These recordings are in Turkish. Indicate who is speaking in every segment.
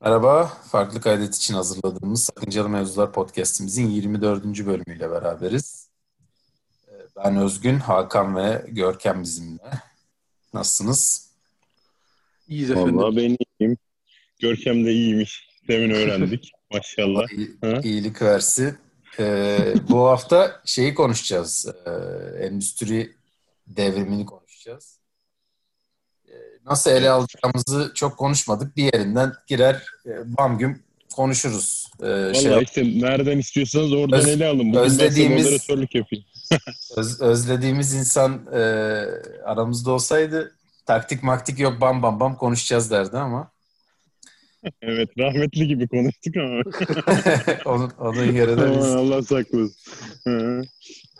Speaker 1: Merhaba, farklı kaydet için hazırladığımız Sakıncalı Mevzular podcastimizin 24. bölümüyle beraberiz. Ee, ben Özgün, Hakan ve Görkem bizimle. Nasılsınız?
Speaker 2: İyiyiz efendim.
Speaker 3: Vallahi ben iyiyim. Görkem de iyiymiş. Demin öğrendik. Maşallah.
Speaker 1: İyi, iyilik versin. Ee, bu hafta şeyi konuşacağız. Ee, endüstri devrimini konuşacağız. Nasıl ele alacağımızı çok konuşmadık. Bir yerinden girer, e, bam güm konuşuruz. Ee,
Speaker 3: Vallahi
Speaker 1: şey,
Speaker 3: işte nereden istiyorsanız oradan
Speaker 1: Öz-
Speaker 3: ele alın. Bugün
Speaker 1: özlediğimiz-
Speaker 3: moderatörlük yapayım.
Speaker 1: öz- özlediğimiz insan e, aramızda olsaydı taktik maktik yok bam bam bam konuşacağız derdi ama
Speaker 3: Evet rahmetli gibi konuştuk ama.
Speaker 1: onun, onun yerine biz
Speaker 3: Allah saklasın.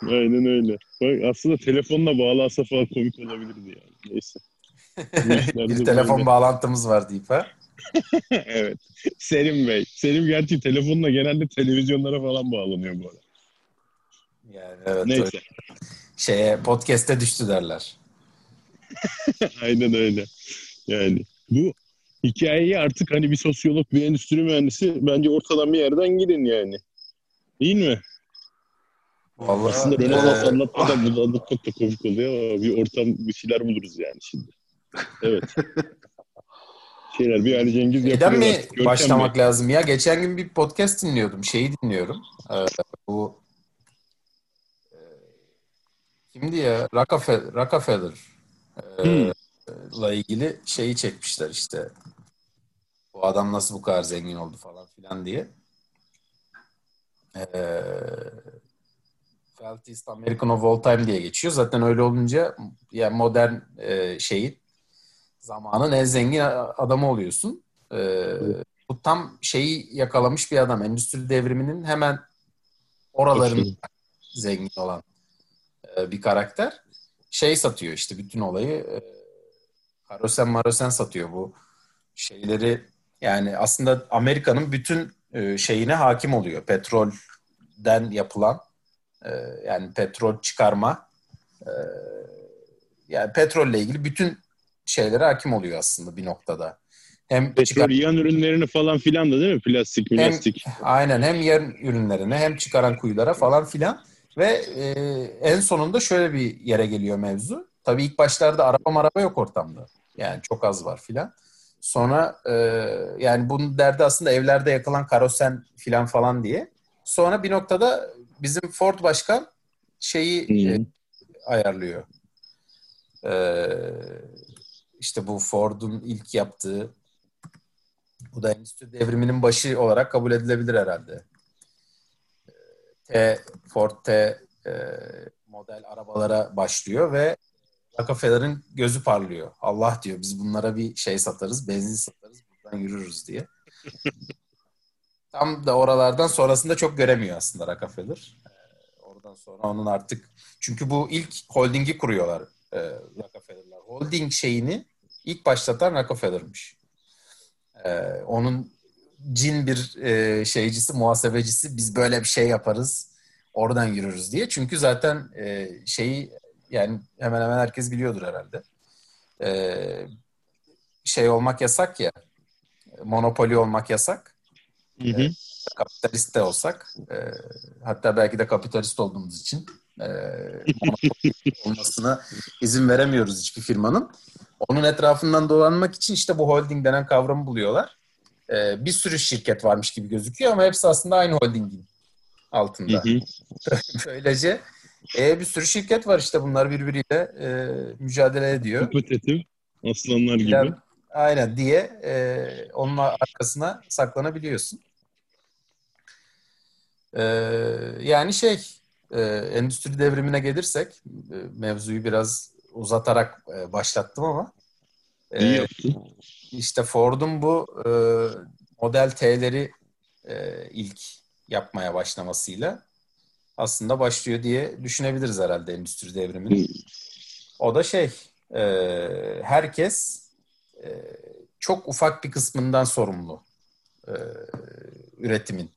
Speaker 3: Aynen öyle. Bak aslında telefonla bağlansa falan komik olabilirdi yani. Neyse.
Speaker 1: Bir
Speaker 3: de
Speaker 1: telefon bağlantımız var deyip ha.
Speaker 3: evet. Selim Bey. Selim gerçi telefonla genelde televizyonlara falan bağlanıyor bu arada.
Speaker 1: Yani evet
Speaker 3: Neyse.
Speaker 1: öyle. şeye podcast'e düştü derler.
Speaker 3: Aynen öyle. Yani bu hikayeyi artık hani bir sosyolog, bir endüstri mühendisi bence ortadan bir yerden gidin yani. Değil mi?
Speaker 1: Vallahi
Speaker 3: Aslında Rönesans
Speaker 1: e,
Speaker 3: anlatmadan bunu anlatmak da komik oluyor ama bir ortam, bir şeyler buluruz yani şimdi. Evet. Şeyler bir Ali Cengiz
Speaker 1: Neden
Speaker 3: yapıyor.
Speaker 1: mi.
Speaker 3: Görkem
Speaker 1: başlamak
Speaker 3: Bey.
Speaker 1: lazım ya? Geçen gün bir podcast dinliyordum. Şeyi dinliyorum. Ee, bu e, kimdi ya? Rockefeller, Rockefeller e,
Speaker 3: Hmm.
Speaker 1: la ilgili şeyi çekmişler işte. Bu adam nasıl bu kadar zengin oldu falan filan diye. Ee, Wealthiest American of All Time diye geçiyor. Zaten öyle olunca yani modern e, şeyin zamanın en zengin adamı oluyorsun. Ee, bu tam şeyi yakalamış bir adam. Endüstri devriminin hemen oraların zengin olan e, bir karakter. Şey satıyor işte bütün olayı. E, karosen marosen satıyor bu şeyleri. Yani aslında Amerika'nın bütün e, şeyine hakim oluyor. Petrolden yapılan e, yani petrol çıkarma e, yani petrolle ilgili bütün şeylere hakim oluyor aslında bir noktada. Hem çıkar-
Speaker 3: yan ürünlerini falan filan da değil mi? Plastik, plastik.
Speaker 1: Aynen hem yer ürünlerine hem çıkaran kuyulara falan filan ve e, en sonunda şöyle bir yere geliyor mevzu. Tabii ilk başlarda araba maraba yok ortamda. Yani çok az var filan. Sonra e, yani bunun derdi aslında evlerde yakılan karosen filan falan diye. Sonra bir noktada bizim Ford Başkan şeyi e,
Speaker 3: Hı.
Speaker 1: ayarlıyor. E, işte bu Ford'un ilk yaptığı bu da endüstri devriminin başı olarak kabul edilebilir herhalde. T, Ford T e, model arabalara başlıyor ve Rockefeller'ın gözü parlıyor. Allah diyor biz bunlara bir şey satarız, benzin satarız, buradan yürürüz diye. Tam da oralardan sonrasında çok göremiyor aslında Rockefeller. E, oradan sonra onun artık çünkü bu ilk holdingi kuruyorlar e, Rockefeller'lar. Holding şeyini ilk başlatan Rockefeller'mış. Ee, onun cin bir e, şeycisi, muhasebecisi biz böyle bir şey yaparız, oradan yürürüz diye. Çünkü zaten e, şeyi yani hemen hemen herkes biliyordur herhalde. Ee, şey olmak yasak ya, monopoli olmak yasak.
Speaker 3: Hı hı.
Speaker 1: Kapitalist de olsak, e, hatta belki de kapitalist olduğumuz için e, olmasına izin veremiyoruz hiçbir firmanın. Onun etrafından dolanmak için işte bu holding denen kavramı buluyorlar. Ee, bir sürü şirket varmış gibi gözüküyor ama hepsi aslında aynı holdingin altında. Böylece e, bir sürü şirket var işte bunlar birbiriyle e, mücadele ediyor.
Speaker 3: Kompetitif. Aslanlar gibi.
Speaker 1: Yani, aynen diye e, onun arkasına saklanabiliyorsun. E, yani şey e, endüstri devrimine gelirsek e, mevzuyu biraz uzatarak e, başlattım ama e,
Speaker 3: İyi yaptın.
Speaker 1: işte Ford'un bu e, Model T'leri e, ilk yapmaya başlamasıyla aslında başlıyor diye düşünebiliriz herhalde endüstri devriminin. O da şey, e, herkes e, çok ufak bir kısmından sorumlu e, üretimin.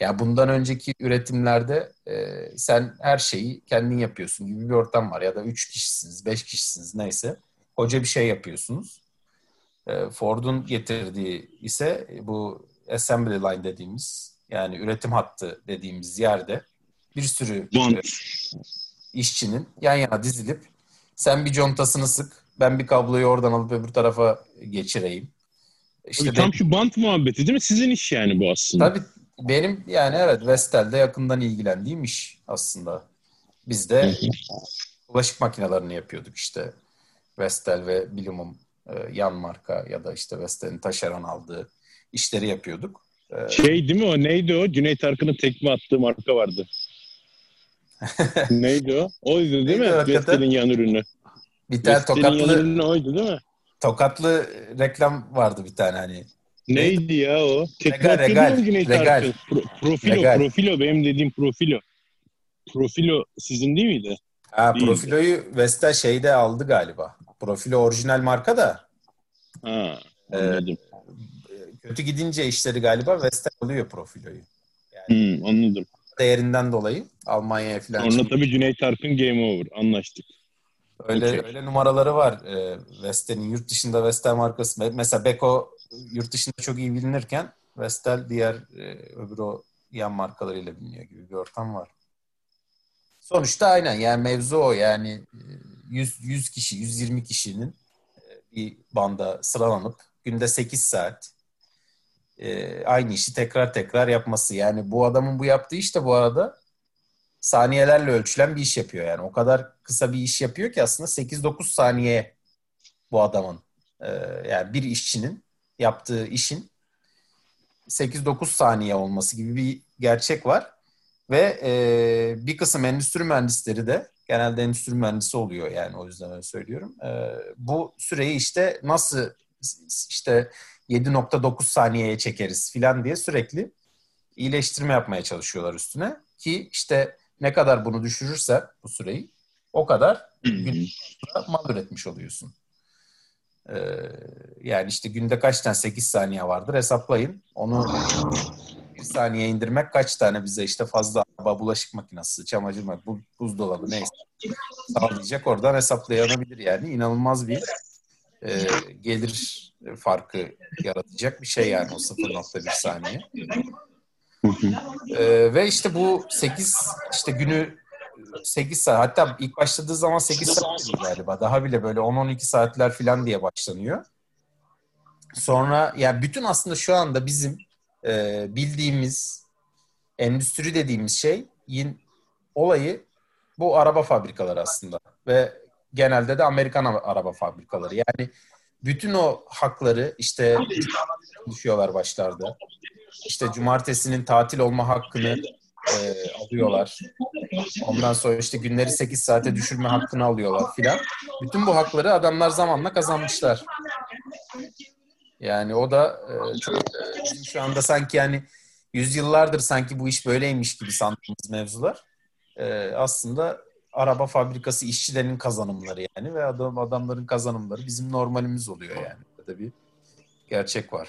Speaker 1: Ya bundan önceki üretimlerde e, sen her şeyi kendin yapıyorsun gibi bir ortam var. Ya da üç kişisiniz, beş kişisiniz neyse. Koca bir şey yapıyorsunuz. E, Ford'un getirdiği ise bu assembly line dediğimiz yani üretim hattı dediğimiz yerde bir sürü e, işçinin yan yana dizilip sen bir contasını sık, ben bir kabloyu oradan alıp öbür tarafa geçireyim. İşte
Speaker 3: Tabii tam şu bant muhabbeti değil mi? Sizin iş yani bu aslında.
Speaker 1: Tabii benim yani evet Vestel'de yakından ilgilendiğim iş aslında. Biz de bulaşık makinelerini yapıyorduk işte. Vestel ve Bilumum e, yan marka ya da işte Vestel'in taşeron aldığı işleri yapıyorduk. E,
Speaker 3: Şey değil mi o? Neydi o? Cüneyt Arkın'ın tekme attığı marka vardı. Neydi o? Oydu değil
Speaker 1: Neydi
Speaker 3: mi?
Speaker 1: hakikaten?
Speaker 3: Vestel'in yan ürünü.
Speaker 1: bir tane
Speaker 3: Vestel'in yan
Speaker 1: tokatlı
Speaker 3: ürünü oydu değil mi?
Speaker 1: tokatlı reklam vardı bir tane hani.
Speaker 3: Neydi ya o? Tekme
Speaker 1: Regal, regal,
Speaker 3: mu Cüneyt
Speaker 1: regal.
Speaker 3: Arkın? Pro- profilo,
Speaker 1: Regal.
Speaker 3: profilo. Benim dediğim profilo. Profilo sizin değil miydi?
Speaker 1: Ha,
Speaker 3: Değil.
Speaker 1: Profilo'yu Vestel şeyde aldı galiba. Profilo orijinal marka da
Speaker 3: Ha,
Speaker 1: e,
Speaker 3: anladım.
Speaker 1: kötü gidince işleri galiba Vestel alıyor Profilo'yu.
Speaker 3: Hmm, anladım.
Speaker 1: Değerinden dolayı Almanya'ya falan
Speaker 3: Sonra tabii Cüneyt Arkın game over. Anlaştık.
Speaker 1: Öyle
Speaker 3: Okey.
Speaker 1: öyle numaraları var e, Vestel'in yurt dışında Vestel markası. Me- Mesela Beko yurt dışında çok iyi bilinirken Vestel diğer e, öbür o yan markalarıyla biliniyor gibi bir ortam var. Sonuçta aynen yani mevzu o yani e, 100 100 kişi 120 kişinin e, bir banda sıralanıp günde 8 saat e, aynı işi tekrar tekrar yapması. Yani bu adamın bu yaptığı iş de bu arada saniyelerle ölçülen bir iş yapıyor yani. O kadar kısa bir iş yapıyor ki aslında 8-9 saniye bu adamın e, yani bir işçinin yaptığı işin 8-9 saniye olması gibi bir gerçek var. Ve e, bir kısım endüstri mühendisleri de genelde endüstri mühendisi oluyor yani o yüzden öyle söylüyorum. E, bu süreyi işte nasıl işte 7.9 saniyeye çekeriz filan diye sürekli iyileştirme yapmaya çalışıyorlar üstüne. Ki işte ne kadar bunu düşürürse bu süreyi o kadar mal üretmiş oluyorsun. Ee, yani işte günde kaç tane 8 saniye vardır hesaplayın. Onu bir saniye indirmek kaç tane bize işte fazla bulaşık makinesi, çamaşır makinesi, bu- buzdolabı neyse sağlayacak oradan hesaplayabilir yani. inanılmaz bir e, gelir farkı yaratacak bir şey yani o 0.1 saniye. Ee, ve işte bu 8 işte günü 8 saat hatta ilk başladığı zaman 8 saat galiba. Daha bile böyle 10-12 saatler falan diye başlanıyor. Sonra yani bütün aslında şu anda bizim e, bildiğimiz endüstri dediğimiz şey yin olayı bu araba fabrikaları aslında ve genelde de Amerikan araba fabrikaları. Yani bütün o hakları işte düşüyorlar başlarda. İşte cumartesinin tatil olma hakkını e, alıyorlar. Ondan sonra işte günleri 8 saate düşürme hakkını alıyorlar filan. Bütün bu hakları adamlar zamanla kazanmışlar. Yani o da e, çok e, şu anda sanki yani yüzyıllardır sanki bu iş böyleymiş gibi sandığımız mevzular. E, aslında araba fabrikası işçilerinin kazanımları yani ve adam adamların kazanımları bizim normalimiz oluyor yani. Böyle bir gerçek var.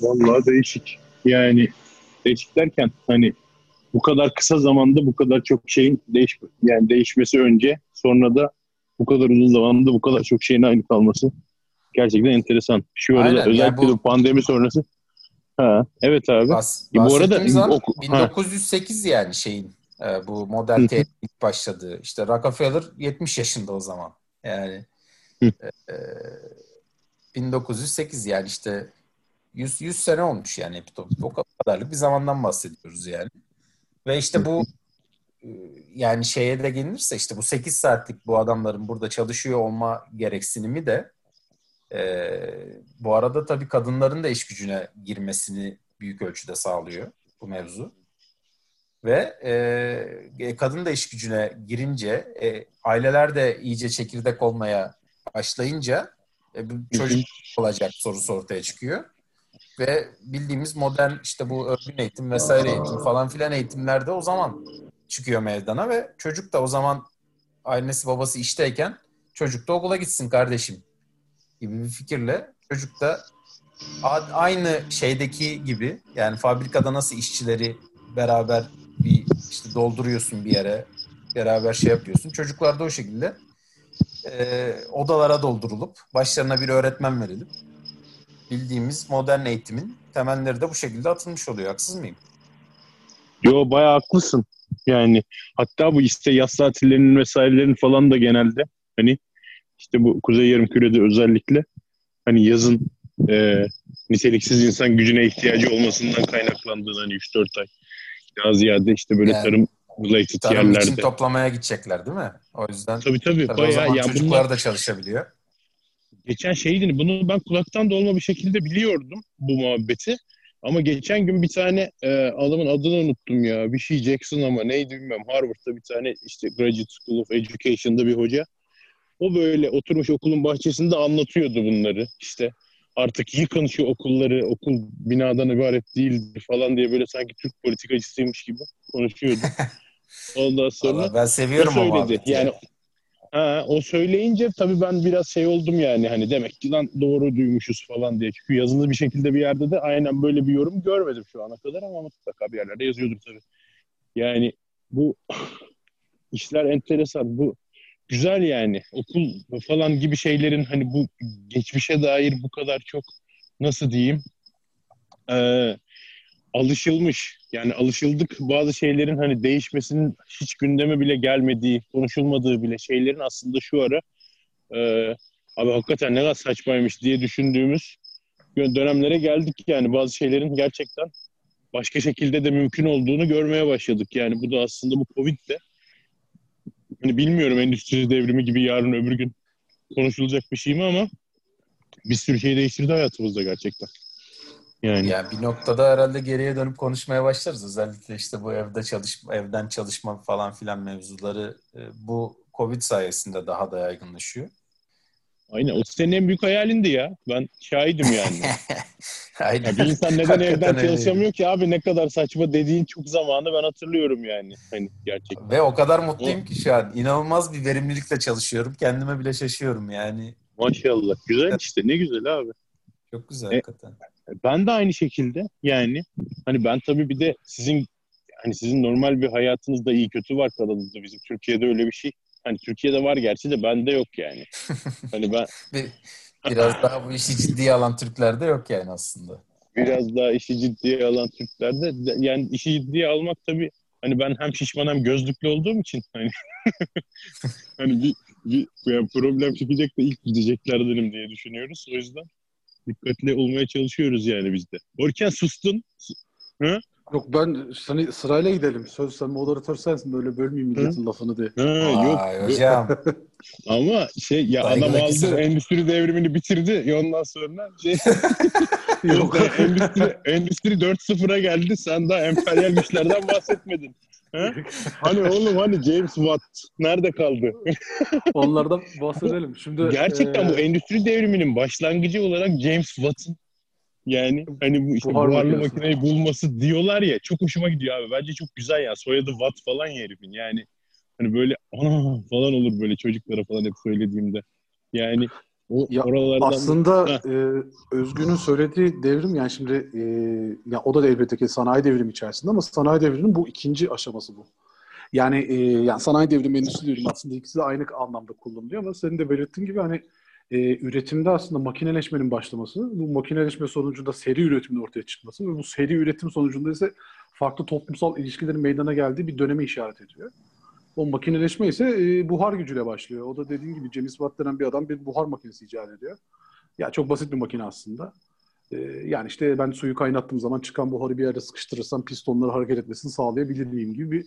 Speaker 3: Vallahi değişik. Yani değişik derken hani bu kadar kısa zamanda bu kadar çok şeyin değiş yani değişmesi önce sonra da bu kadar uzun zamanda bu kadar çok şeyin aynı kalması gerçekten enteresan. Şu arada
Speaker 1: Aynen, yani
Speaker 3: özellikle
Speaker 1: bu-
Speaker 3: bu pandemi sonrası. Ha, evet abi.
Speaker 1: Bas,
Speaker 3: E, bu arada oku- ha.
Speaker 1: 1908 yani şeyin e, bu model T ilk başladığı. İşte Rockefeller 70 yaşında o zaman. Yani e, 1908 yani işte 100, 100 sene olmuş yani Epitop. O kadarlık bir zamandan bahsediyoruz yani. Ve işte bu e, yani şeye de gelirse işte bu 8 saatlik bu adamların burada çalışıyor olma gereksinimi de e, bu arada tabii kadınların da iş gücüne girmesini büyük ölçüde sağlıyor bu mevzu. Ve e, kadın da iş gücüne girince e, aileler de iyice çekirdek olmaya başlayınca e, çocuk olacak sorusu ortaya çıkıyor. Ve bildiğimiz modern işte bu örgün eğitim vesaire eğitim falan filan eğitimlerde o zaman çıkıyor meydana ve çocuk da o zaman annesi babası işteyken çocuk da okula gitsin kardeşim gibi bir fikirle çocuk da aynı şeydeki gibi yani fabrikada nasıl işçileri beraber bir işte dolduruyorsun bir yere beraber şey yapıyorsun. Çocuklar da o şekilde e, odalara doldurulup başlarına bir öğretmen verilip bildiğimiz modern eğitimin temelleri de bu şekilde atılmış oluyor. Haksız mıyım?
Speaker 3: Yo bayağı haklısın. Yani hatta bu işte yaz tatillerinin vesairelerin falan da genelde hani işte bu Kuzey Yarımküre'de özellikle hani yazın e, niteliksiz insan gücüne ihtiyacı olmasından kaynaklandığını hani 3-4 ay daha ziyade işte böyle
Speaker 1: Yani
Speaker 3: tarım related
Speaker 1: Tarım için
Speaker 3: yerlerde.
Speaker 1: toplamaya gidecekler değil mi? O yüzden
Speaker 3: Tabii tabii,
Speaker 1: tabii o
Speaker 3: bayağı
Speaker 1: zaman
Speaker 3: ya
Speaker 1: çocuklar
Speaker 3: bunlar
Speaker 1: da çalışabiliyor.
Speaker 3: Geçen şeydi bunu ben kulaktan dolma bir şekilde biliyordum bu muhabbeti. Ama geçen gün bir tane e, adamın adını unuttum ya. Bir şey Jackson ama neydi bilmiyorum. Harvard'da bir tane işte Graduate School of Education'da bir hoca. O böyle oturmuş okulun bahçesinde anlatıyordu bunları. İşte artık yıkın şu okulları, okul binadan ibaret değildir falan diye böyle sanki Türk politikacısıymış gibi konuşuyordu. Ondan sonra
Speaker 1: Vallahi ben seviyorum o
Speaker 3: söyledi. Yani ha, o söyleyince tabii ben biraz şey oldum yani hani demek ki lan doğru duymuşuz falan diye. Çünkü yazılı bir şekilde bir yerde de aynen böyle bir yorum görmedim şu ana kadar ama mutlaka bir yerlerde yazıyordur tabii. Yani bu işler enteresan. Bu güzel yani. Okul falan gibi şeylerin hani bu geçmişe dair bu kadar çok nasıl diyeyim eee, alışılmış. Yani alışıldık bazı şeylerin hani değişmesinin hiç gündeme bile gelmediği, konuşulmadığı bile şeylerin aslında şu ara eee, abi hakikaten ne kadar saçmaymış diye düşündüğümüz dönemlere geldik yani bazı şeylerin gerçekten başka şekilde de mümkün olduğunu görmeye başladık. Yani bu da aslında bu Covid de hani bilmiyorum endüstri devrimi gibi yarın öbür gün konuşulacak bir şey mi ama bir sürü şey değiştirdi hayatımızda gerçekten. Yani
Speaker 1: Ya bir noktada herhalde geriye dönüp konuşmaya başlarız. Özellikle işte bu evde çalışma, evden çalışma falan filan mevzuları e, bu Covid sayesinde daha da yaygınlaşıyor.
Speaker 3: aynen o senin en büyük hayalindi ya. Ben şahidim yani.
Speaker 1: Aynen.
Speaker 3: Ya bir insan neden
Speaker 1: Hakikaten
Speaker 3: evden
Speaker 1: öyleydi.
Speaker 3: çalışamıyor ki abi ne kadar saçma dediğin çok zamanı ben hatırlıyorum yani. Hani gerçekten.
Speaker 1: Ve o kadar mutluyum ki şu an. İnanılmaz bir verimlilikle çalışıyorum. Kendime bile şaşıyorum yani.
Speaker 3: Maşallah. Güzel işte ne güzel abi.
Speaker 1: Çok güzel
Speaker 3: E,
Speaker 1: hakikaten.
Speaker 3: Ben de aynı şekilde yani hani ben tabii bir de sizin hani sizin normal bir hayatınızda iyi kötü var kanalınızda bizim Türkiye'de öyle bir şey. Hani Türkiye'de var gerçi de bende yok yani. Hani ben
Speaker 1: Bir, biraz daha bu işi ciddiye alan Türklerde yok yani aslında.
Speaker 3: biraz daha işi ciddiye alan Türklerde de- yani işi ciddiye almak tabii hani ben hem şişman hem gözlüklü olduğum için hani hani bir, bir yani problem çıkacak da ilk gideceklerdenim diye düşünüyoruz. O yüzden dikkatli olmaya çalışıyoruz yani biz de. Orken sustun.
Speaker 2: Yok ben seni sırayla gidelim. Söz sen moderatör sensin böyle bölmeyeyim milletin lafını diye.
Speaker 3: Ha,
Speaker 1: Vay
Speaker 3: yok.
Speaker 1: hocam.
Speaker 3: Ama şey ya adam
Speaker 1: Saygıdaki
Speaker 3: aldı
Speaker 1: sıra.
Speaker 3: endüstri devrimini bitirdi. Ya ondan sonra şey,
Speaker 2: Yok.
Speaker 3: endüstri, endüstri 4.0'a geldi. Sen daha emperyal güçlerden bahsetmedin. Ha? Hani oğlum hani James Watt nerede kaldı?
Speaker 2: Onlardan bahsedelim. Şimdi
Speaker 3: Gerçekten
Speaker 2: e,
Speaker 3: bu endüstri devriminin başlangıcı olarak James Watt'ın yani hani bu işte
Speaker 2: Buhar
Speaker 3: buharlı
Speaker 2: makinesi.
Speaker 3: makineyi bulması diyorlar ya çok hoşuma gidiyor abi. Bence çok güzel ya. Soyadı Watt falan ya herifin. Yani hani böyle ana falan olur böyle çocuklara falan hep söylediğimde. Yani o
Speaker 2: Ya aslında
Speaker 3: Ha.
Speaker 2: e, Özgün'ün söylediği devrim yani şimdi e, ya o da elbette ki sanayi devrimi içerisinde ama sanayi devriminin bu ikinci aşaması bu. Yani e, yani sanayi devrimi, endüstri devrimi aslında ikisi de aynı anlamda kullanılıyor ama senin de belirttiğin gibi hani e, üretimde aslında makineleşmenin başlaması, bu makineleşme sonucunda seri üretimin ortaya çıkması ve bu seri üretim sonucunda ise farklı toplumsal ilişkilerin meydana geldiği bir döneme işaret ediyor. O makineleşme ise e, buhar gücüyle başlıyor. O da dediğin gibi James Watt denen bir adam bir buhar makinesi icat ediyor. Ya çok basit bir makine aslında. E, yani işte ben suyu kaynattığım zaman çıkan buharı bir yerde sıkıştırırsam pistonları hareket etmesini sağlayabilir miyim gibi bir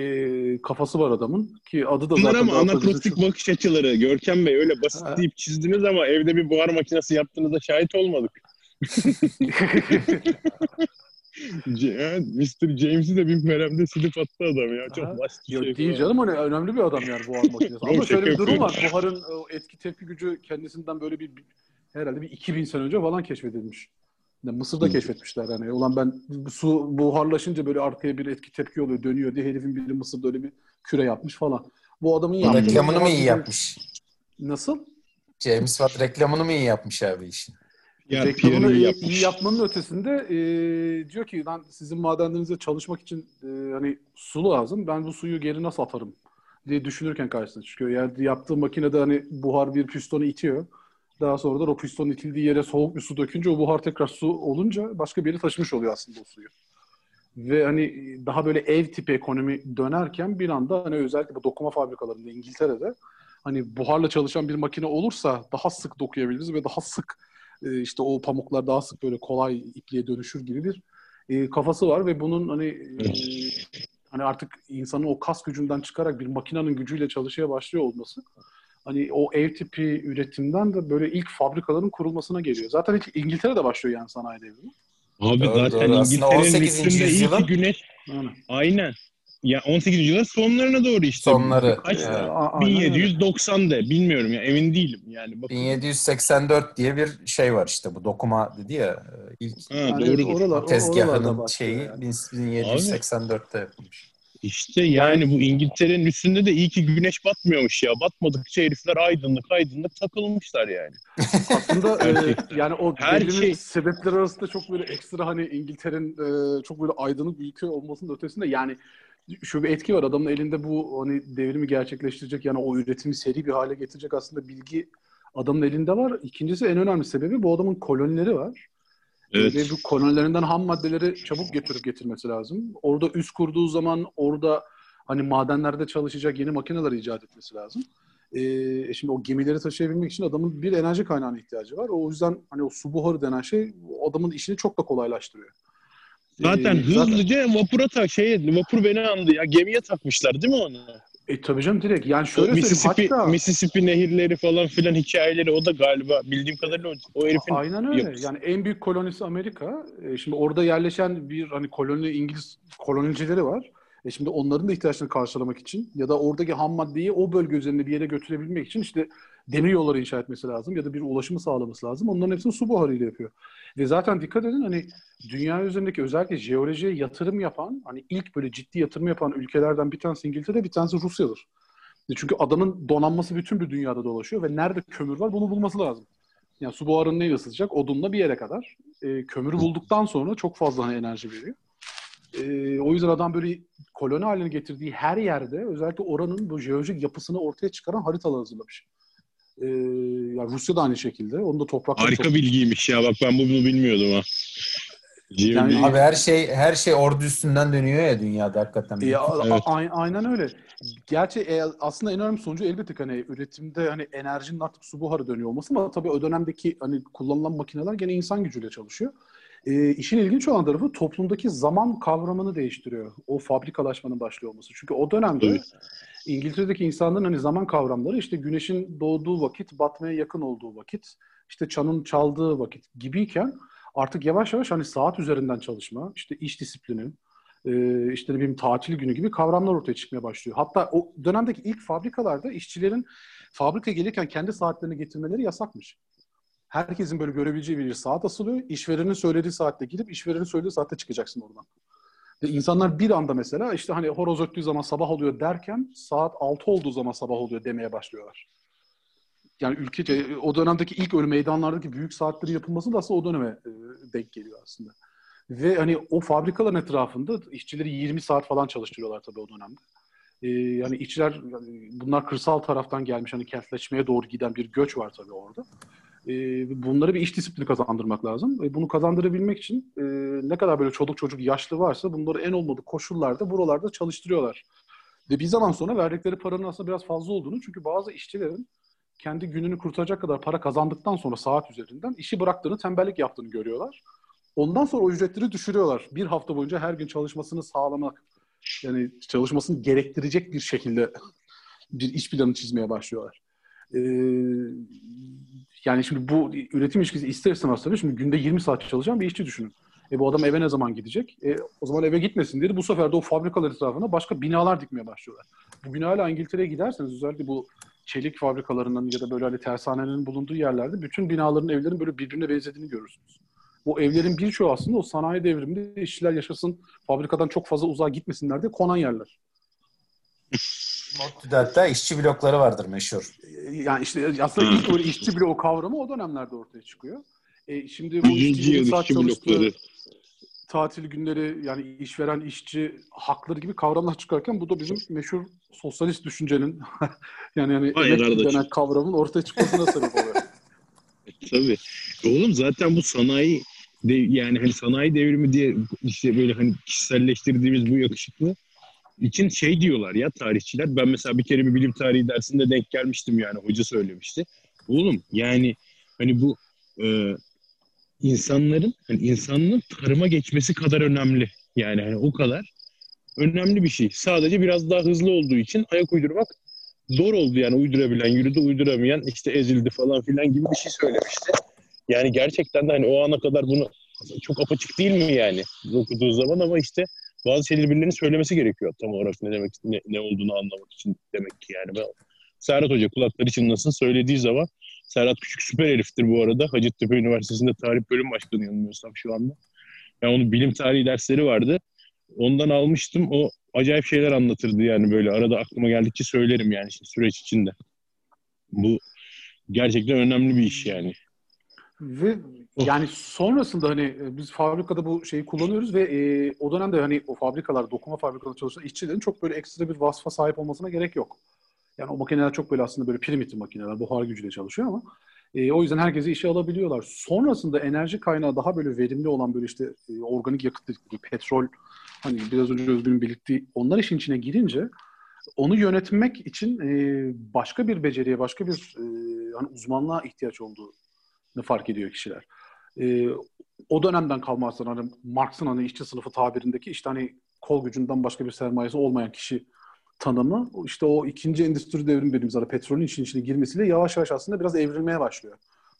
Speaker 2: e, kafası var adamın ki adı da
Speaker 3: Bunlar
Speaker 2: zaten
Speaker 3: ama anakronistik
Speaker 2: bizim-
Speaker 3: bakış açıları. Görkem Bey öyle basit
Speaker 2: Ha.
Speaker 3: deyip çizdiniz ama evde bir buhar makinesi yaptığınızda şahit olmadık. Ha, Mr. James'i de bir meremde silip attı adam ya. Çok basit bir
Speaker 2: Yok
Speaker 3: şey.
Speaker 2: değil
Speaker 3: falan.
Speaker 2: canım hani önemli bir adam yani buhar makinesi. Ama şöyle bir durum var. Buharın o etki tepki gücü kendisinden böyle bir, herhalde bir 2000 sene önce falan keşfedilmiş. Yani Mısır'da keşfetmişler yani. Ulan ben su buharlaşınca böyle arkaya bir etki tepki oluyor, dönüyor diye herifin biri Mısır'da öyle bir küre yapmış falan. Bu adamın yaptığı...
Speaker 1: Reklamını mı iyi yapmış?
Speaker 2: Nasıl?
Speaker 1: James Watt reklamını mı iyi yapmış abi işin?
Speaker 3: Ya
Speaker 2: Reklamını iyi,
Speaker 3: yapmış.
Speaker 2: iyi yapmanın ötesinde e, diyor ki lan sizin madenlerinize çalışmak için e, hani su lazım. Ben bu suyu geri nasıl atarım diye düşünürken karşısına çıkıyor. Yani yaptığı makinede hani buhar bir pistonu itiyor. Daha sonradan o piston itildiği yere soğuk bir su dökünce o buhar tekrar su olunca başka bir yere taşımış oluyor aslında o suyu. Ve hani daha böyle ev tipi ekonomi dönerken bir anda hani özellikle bu dokuma fabrikalarında İngiltere'de hani buharla çalışan bir makine olursa daha sık dokuyabiliriz ve daha sık e, işte o pamuklar daha sık böyle kolay ipliğe dönüşür gibi bir e, kafası var ve bunun hani e, hani artık insanın o kas gücünden çıkarak bir makinenin gücüyle çalışmaya başlıyor olması hani o ev tipi üretimden de böyle ilk fabrikaların kurulmasına geliyor. Zaten ilk İngiltere'de başlıyor yani sanayi devrimi.
Speaker 3: Abi
Speaker 1: Doğru,
Speaker 3: zaten
Speaker 1: doğru.
Speaker 3: İngiltere'nin
Speaker 1: 18.
Speaker 3: üstünde iyi ki güneş
Speaker 2: Aynen.
Speaker 3: aynen. Ya 18. yüzyılın sonlarına doğru işte.
Speaker 1: Sonları.
Speaker 3: Kaç?
Speaker 2: Öyle.
Speaker 3: 1790 de bilmiyorum ya emin değilim yani. Bakın.
Speaker 1: 1784 diye bir şey var işte bu dokuma dedi ya e, ilk
Speaker 3: Ha,
Speaker 2: Yani
Speaker 3: doğrudur.
Speaker 2: oralar-
Speaker 1: tezgahının şeyi
Speaker 2: yani.
Speaker 1: 1784'te yapılmış.
Speaker 3: İşte yani bu İngiltere'nin üstünde de iyi ki güneş batmıyormuş ya. Batmadıkça herifler aydınlık aydınlık takılmışlar yani.
Speaker 2: Aslında e,
Speaker 3: Gerçekten.
Speaker 2: yani o
Speaker 3: Her şey-
Speaker 2: sebepleri arasında çok böyle ekstra hani İngiltere'nin e, çok böyle aydınlık bir ülke olmasının ötesinde yani şu bir etki var. Adamın elinde bu hani devrimi gerçekleştirecek yani o üretimi seri bir hale getirecek aslında bilgi adamın elinde var. İkincisi en önemli sebebi bu adamın kolonileri var.
Speaker 3: Evet.
Speaker 2: Ve bu kolonilerinden ham maddeleri çabuk getirip getirmesi lazım. Orada üs kurduğu zaman orada hani madenlerde çalışacak yeni makineler icat etmesi lazım. Ee, şimdi o gemileri taşıyabilmek için adamın bir enerji kaynağına ihtiyacı var. O yüzden hani o su buharı denen şey adamın işini çok da kolaylaştırıyor.
Speaker 3: Zaten
Speaker 2: Ee,
Speaker 3: hızlıca vapura tak şey vapur beni andı ya gemiye takmışlar değil mi onu?
Speaker 2: E tabii canım direkt. Yani şöyle
Speaker 3: Mississippi,
Speaker 2: hatta
Speaker 3: Mississippi nehirleri falan filan hikayeleri o da galiba bildiğim kadarıyla o, o herifin
Speaker 2: aynen öyle.
Speaker 3: yapısı.
Speaker 2: Yani en büyük kolonisi Amerika. E, şimdi orada yerleşen bir hani koloni İngiliz kolonicileri var. E şimdi onların da ihtiyaçlarını karşılamak için ya da oradaki ham maddeyi o bölge üzerinde bir yere götürebilmek için işte demir yolları inşa etmesi lazım ya da bir ulaşımı sağlaması lazım. Onların hepsini su buharıyla yapıyor. Ve zaten dikkat edin hani dünya üzerindeki özellikle jeolojiye yatırım yapan hani ilk böyle ciddi yatırım yapan ülkelerden bir tanesi İngiltere bir tanesi Rusya'dır. E Çünkü adamın donanması bütün bir dünyada dolaşıyor ve nerede kömür var bunu bulması lazım. Yani su buharını neyle ısıtacak? Odunla bir yere kadar. E, kömürü bulduktan sonra çok fazla hani enerji veriyor. E, o yüzden adam böyle koloni haline getirdiği her yerde özellikle oranın bu jeolojik yapısını ortaya çıkaran haritalar hazırlamış. E, yani Rusya da aynı şekilde. Onun da toprakları
Speaker 3: harika
Speaker 2: çok-
Speaker 3: bilgiymiş ya bak ben bunu bilmiyordum ha.
Speaker 2: Yani-
Speaker 1: Abi her şey her şey ordu üstünden dönüyor ya dünyada hakikaten.
Speaker 2: E,
Speaker 3: Evet.
Speaker 2: a- aynen öyle. Gerçi e, aslında en önemli sonucu elbette ki hani üretimde hani enerjinin artık su buharı dönüyor olması ama tabii o dönemdeki hani kullanılan makineler gene insan gücüyle çalışıyor. E, işin ilginç olan tarafı toplumdaki zaman kavramını değiştiriyor. O fabrikalaşmanın başlıyor olması. Çünkü o dönemde
Speaker 3: Tabii.
Speaker 2: İngiltere'deki insanların hani zaman kavramları işte güneşin doğduğu vakit, batmaya yakın olduğu vakit, işte çanın çaldığı vakit gibiyken artık yavaş yavaş hani saat üzerinden çalışma, işte iş disiplini, e, işte ne bileyim tatil günü gibi kavramlar ortaya çıkmaya başlıyor. Hatta o dönemdeki ilk fabrikalarda işçilerin fabrika gelirken kendi saatlerini getirmeleri yasakmış. Herkesin böyle görebileceği bir saat asılıyor. İşverenin söylediği saatte gidip işverenin söylediği saatte çıkacaksın oradan. Ve insanlar bir anda mesela işte hani horoz öttüğü zaman sabah oluyor derken saat 6 olduğu zaman sabah oluyor demeye başlıyorlar. Yani ülkece o dönemdeki ilk öyle meydanlardaki büyük saatlerin yapılması da aslında o döneme e, denk geliyor aslında. Ve hani o fabrikaların etrafında işçileri 20 saat falan çalıştırıyorlar tabii o dönemde. Ee, yani işçiler bunlar kırsal taraftan gelmiş hani kentleşmeye doğru giden bir göç var tabii orada. Ee, bunlara bir iş disiplini kazandırmak lazım. Ve bunu kazandırabilmek için e, ne kadar böyle çoluk çocuk yaşlı varsa bunları en olmadık koşullarda buralarda çalıştırıyorlar. Ve bir zaman sonra verdikleri paranın aslında biraz fazla olduğunu çünkü bazı işçilerin kendi gününü kurtaracak kadar para kazandıktan sonra saat üzerinden işi bıraktığını, tembellik yaptığını görüyorlar. Ondan sonra o ücretleri düşürüyorlar. Bir hafta boyunca her gün çalışmasını sağlamak, yani çalışmasını gerektirecek bir şekilde bir iş planı çizmeye başlıyorlar. Ee, yani şimdi bu üretim ilişkisi ister istemez tabii. Şimdi günde 20 saat çalışan bir işçi düşünün. E bu adam eve ne zaman gidecek? E, o zaman eve gitmesin diye bu sefer de o fabrikalar etrafına başka binalar dikmeye başlıyorlar. Bugün hala İngiltere'ye giderseniz özellikle bu çelik fabrikalarının ya da böyle hani tersanelerin bulunduğu yerlerde bütün binaların, evlerin böyle birbirine benzediğini görürsünüz. Bu evlerin birçoğu aslında o sanayi devriminde işçiler yaşasın, fabrikadan çok fazla uzağa gitmesinler diye konan yerler.
Speaker 1: Mottü'de hatta işçi blokları vardır meşhur.
Speaker 2: E, Yani işte aslında ilk böyle işçi bloğu kavramı o dönemlerde ortaya çıkıyor. E, şimdi bu
Speaker 3: 100.
Speaker 2: işçi saat çalıştığı-
Speaker 3: blokları.
Speaker 2: tatil günleri yani işveren işçi hakları gibi kavramlar çıkarken bu da bizim meşhur sosyalist düşüncenin yani yani
Speaker 3: Hayır,
Speaker 2: denen kavramın ortaya çıkmasına sebep oluyor.
Speaker 3: Tabii. Oğlum zaten bu sanayi de, yani hani sanayi devrimi diye işte böyle hani kişiselleştirdiğimiz bu yakışıklı için şey diyorlar ya tarihçiler. Ben mesela bir kere bir bilim tarihi dersinde denk gelmiştim yani hoca söylemişti. Oğlum yani hani bu e, insanların hani insanlığın tarıma geçmesi kadar önemli. Yani hani o kadar önemli bir şey. Sadece biraz daha hızlı olduğu için ayak uydurmak zor oldu yani uydurabilen yürüdü uyduramayan işte ezildi falan filan gibi bir şey söylemişti. Yani gerçekten de hani o ana kadar bunu çok apaçık değil mi yani okuduğu zaman ama işte bazı şeyleri birilerinin söylemesi gerekiyor tam olarak ne demek ne, ne olduğunu anlamak için demek ki yani. Ben, Serhat Hoca kulakları çınlasın söylediği zaman Serhat Küçük süper heriftir bu arada. Hacettepe Üniversitesi'nde tarih bölüm başkanı yanılmıyorsam şu anda. Yani onun bilim tarihi dersleri vardı. Ondan almıştım. O acayip şeyler anlatırdı yani böyle. Arada aklıma geldikçe söylerim yani süreç içinde. Bu gerçekten önemli bir iş yani.
Speaker 2: Ve yani sonrasında hani e, biz fabrikada bu şeyi kullanıyoruz ve e, o dönemde hani o fabrikalar, dokuma fabrikalarında çalışan işçilerin çok böyle ekstra bir vasfa sahip olmasına gerek yok. Yani o makineler çok böyle aslında böyle primitif makineler, buhar gücüyle çalışıyor ama e, o yüzden herkesi işe alabiliyorlar. Sonrasında enerji kaynağı daha böyle verimli olan böyle işte e, organik yakıt dedikleri, petrol, hani biraz önce Özgür'ün belirttiği onlar işin içine girince onu yönetmek için e, başka bir beceriye, başka bir e, hani uzmanlığa ihtiyaç olduğunu fark ediyor kişiler. E, o dönemden kalma aslında hani Marx'ın hani işçi sınıfı tabirindeki işte hani kol gücünden başka bir sermayesi olmayan kişi tanımı işte o ikinci endüstri devrim dediğimiz ara petrolün işin içine girmesiyle yavaş yavaş aslında biraz evrilmeye başlıyor.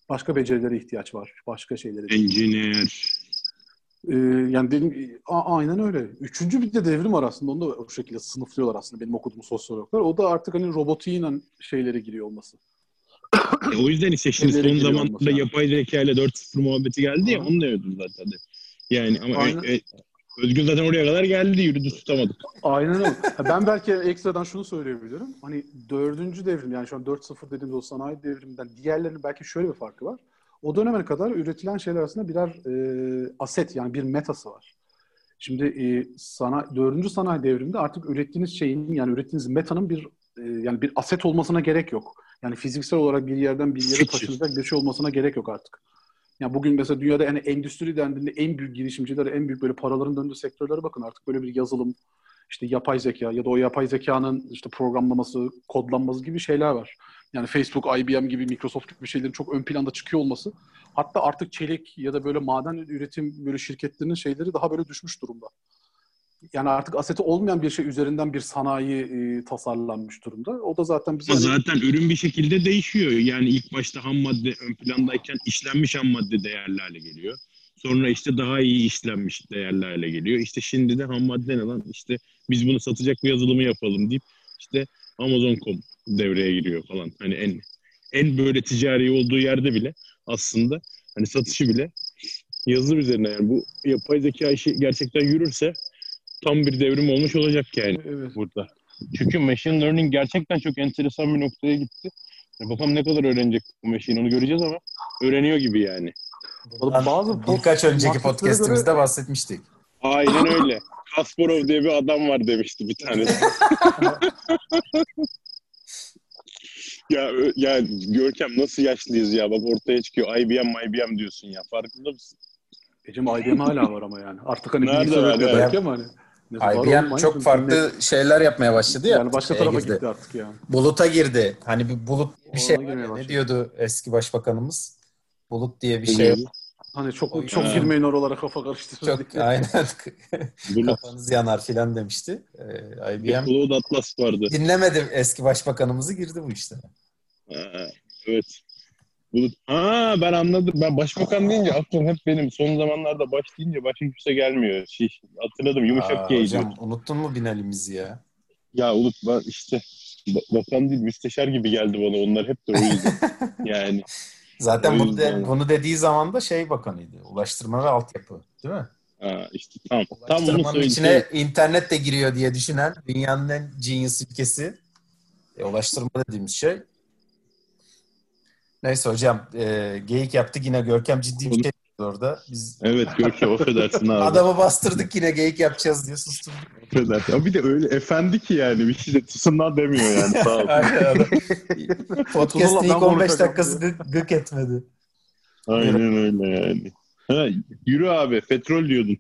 Speaker 2: Başka becerilere ihtiyaç var. Başka şeylere.
Speaker 3: Engineer.
Speaker 2: Ee, yani dedim a- aynen öyle. Üçüncü bir de devrim var aslında. Onu da o şekilde sınıflıyorlar aslında benim okuduğum sosyologlar. O da artık hani robotiğin şeylere giriyor olması.
Speaker 3: E, o yüzden işte şimdi son zamanlarda yapay zeka ile 4.0 muhabbeti geldi ya onu da övdüm zaten de. Yani ama
Speaker 2: Aynen.
Speaker 3: e, e, Özgür zaten oraya kadar geldi yürüdü tutamadık.
Speaker 2: Aynen öyle. Ben belki ekstradan şunu söyleyebilirim. Hani dördüncü devrim yani şu an 4.0 dediğimiz o sanayi devriminden diğerlerinin belki şöyle bir farkı var. O döneme kadar üretilen şeyler arasında birer e, aset yani bir metası var. Şimdi e, sana, dördüncü sanayi devriminde artık ürettiğiniz şeyin yani ürettiğiniz metanın bir e, yani bir aset olmasına gerek yok. Yani fiziksel olarak bir yerden bir yere taşınacak bir şey olmasına gerek yok artık. Yani bugün mesela dünyada yani endüstri dendiğinde en büyük girişimciler, en büyük böyle paraların döndüğü sektörlere bakın artık böyle bir yazılım, işte yapay zeka ya da o yapay zekanın işte programlaması, kodlanması gibi şeyler var. Yani Facebook, IBM gibi, Microsoft gibi şeylerin çok ön planda çıkıyor olması. Hatta artık çelik ya da böyle maden üretim böyle şirketlerinin şeyleri daha böyle düşmüş durumda. Yani artık aseti olmayan bir şey üzerinden bir sanayi e, tasarlanmış durumda. O da zaten bize
Speaker 3: zaten ürün bir şekilde değişiyor. Yani ilk başta ham madde ön plandayken işlenmiş ham madde değerli hale geliyor. Sonra işte daha iyi işlenmiş değerli hale geliyor. İşte şimdi de ham madde ne lan? İşte biz bunu satacak bir yazılımı yapalım deyip işte Amazon.com devreye giriyor falan. Hani en en böyle ticari olduğu yerde bile aslında hani satışı bile yazılım üzerine yani bu yapay zeka işi gerçekten yürürse tam bir devrim olmuş olacak yani
Speaker 2: evet.
Speaker 3: burada. Çünkü machine learning gerçekten çok enteresan bir noktaya gitti. Ya Bakalım ne kadar öğrenecek bu machine onu göreceğiz ama öğreniyor gibi yani.
Speaker 1: Bundan
Speaker 2: Bazı
Speaker 1: birkaç önceki podcastimizde
Speaker 2: göre-
Speaker 1: bahsetmiştik.
Speaker 3: Aynen öyle. Kasparov diye bir adam var demişti bir tanesi. ya, ya Görkem nasıl yaşlıyız ya bak ortaya çıkıyor IBM IBM diyorsun ya farkında mısın?
Speaker 2: Ecem IBM hala var ama yani. Artık hani
Speaker 3: Nerede
Speaker 2: bilgisayar
Speaker 3: var
Speaker 2: belki ama hani. Neyse, var
Speaker 1: IBM çok farklı şeyler yapmaya başladı ya.
Speaker 2: Yani başka tarafa
Speaker 1: girdi.
Speaker 2: gitti artık yani.
Speaker 1: Buluta girdi. Hani bir bulut bir şey ya, ne diyordu eski başbakanımız? Bulut diye bir şey.
Speaker 2: Hani
Speaker 1: O
Speaker 2: çok çok
Speaker 3: yüzden-
Speaker 2: girmeyin oralara kafa karıştırın
Speaker 1: Çok
Speaker 2: diye.
Speaker 1: aynen kafanız yanar filan demişti. Ee, IBM
Speaker 3: Cloud Atlas vardı.
Speaker 1: dinlemedi eski başbakanımızı girdi bu işte.
Speaker 3: Ha, evet. Bulut. Ha ben anladım. Ben başbakan deyince aklım hep benim. Son zamanlarda baş deyince başka kimse gelmiyor. Şey, hatırladım. Yumuşak
Speaker 1: Aa, hocam unuttun mu Binali'mizi ya?
Speaker 3: Ya Ulut ben işte ba- bakan değil müsteşar gibi geldi bana. Onlar hep de o yüzden. yani
Speaker 1: Zaten bunu, de- bunu dediği zaman da şey bakanıydı. Ulaştırma ve altyapı. Değil mi?
Speaker 3: ha, işte tam tam bunu söyleyeyim.
Speaker 1: içine internet de giriyor diye düşünen dünyanın en genius ülkesi. E, ulaştırma dediğimiz şey. Neyse hocam e, geyik yaptık yine Görkem ciddi bir şey orada. Biz
Speaker 3: Evet Görkem affedersin abi.
Speaker 1: adamı bastırdık yine geyik yapacağız diye susturduk.
Speaker 3: Affedersin. Ya bir de öyle efendi ki yani bir şey de tısından demiyor yani sağ ol.
Speaker 1: Podcast'ın ilk 15
Speaker 2: konuşacağım
Speaker 1: dakikası gık, gık etmedi.
Speaker 3: Aynen öyle yani. Ha, yürü abi petrol diyordun.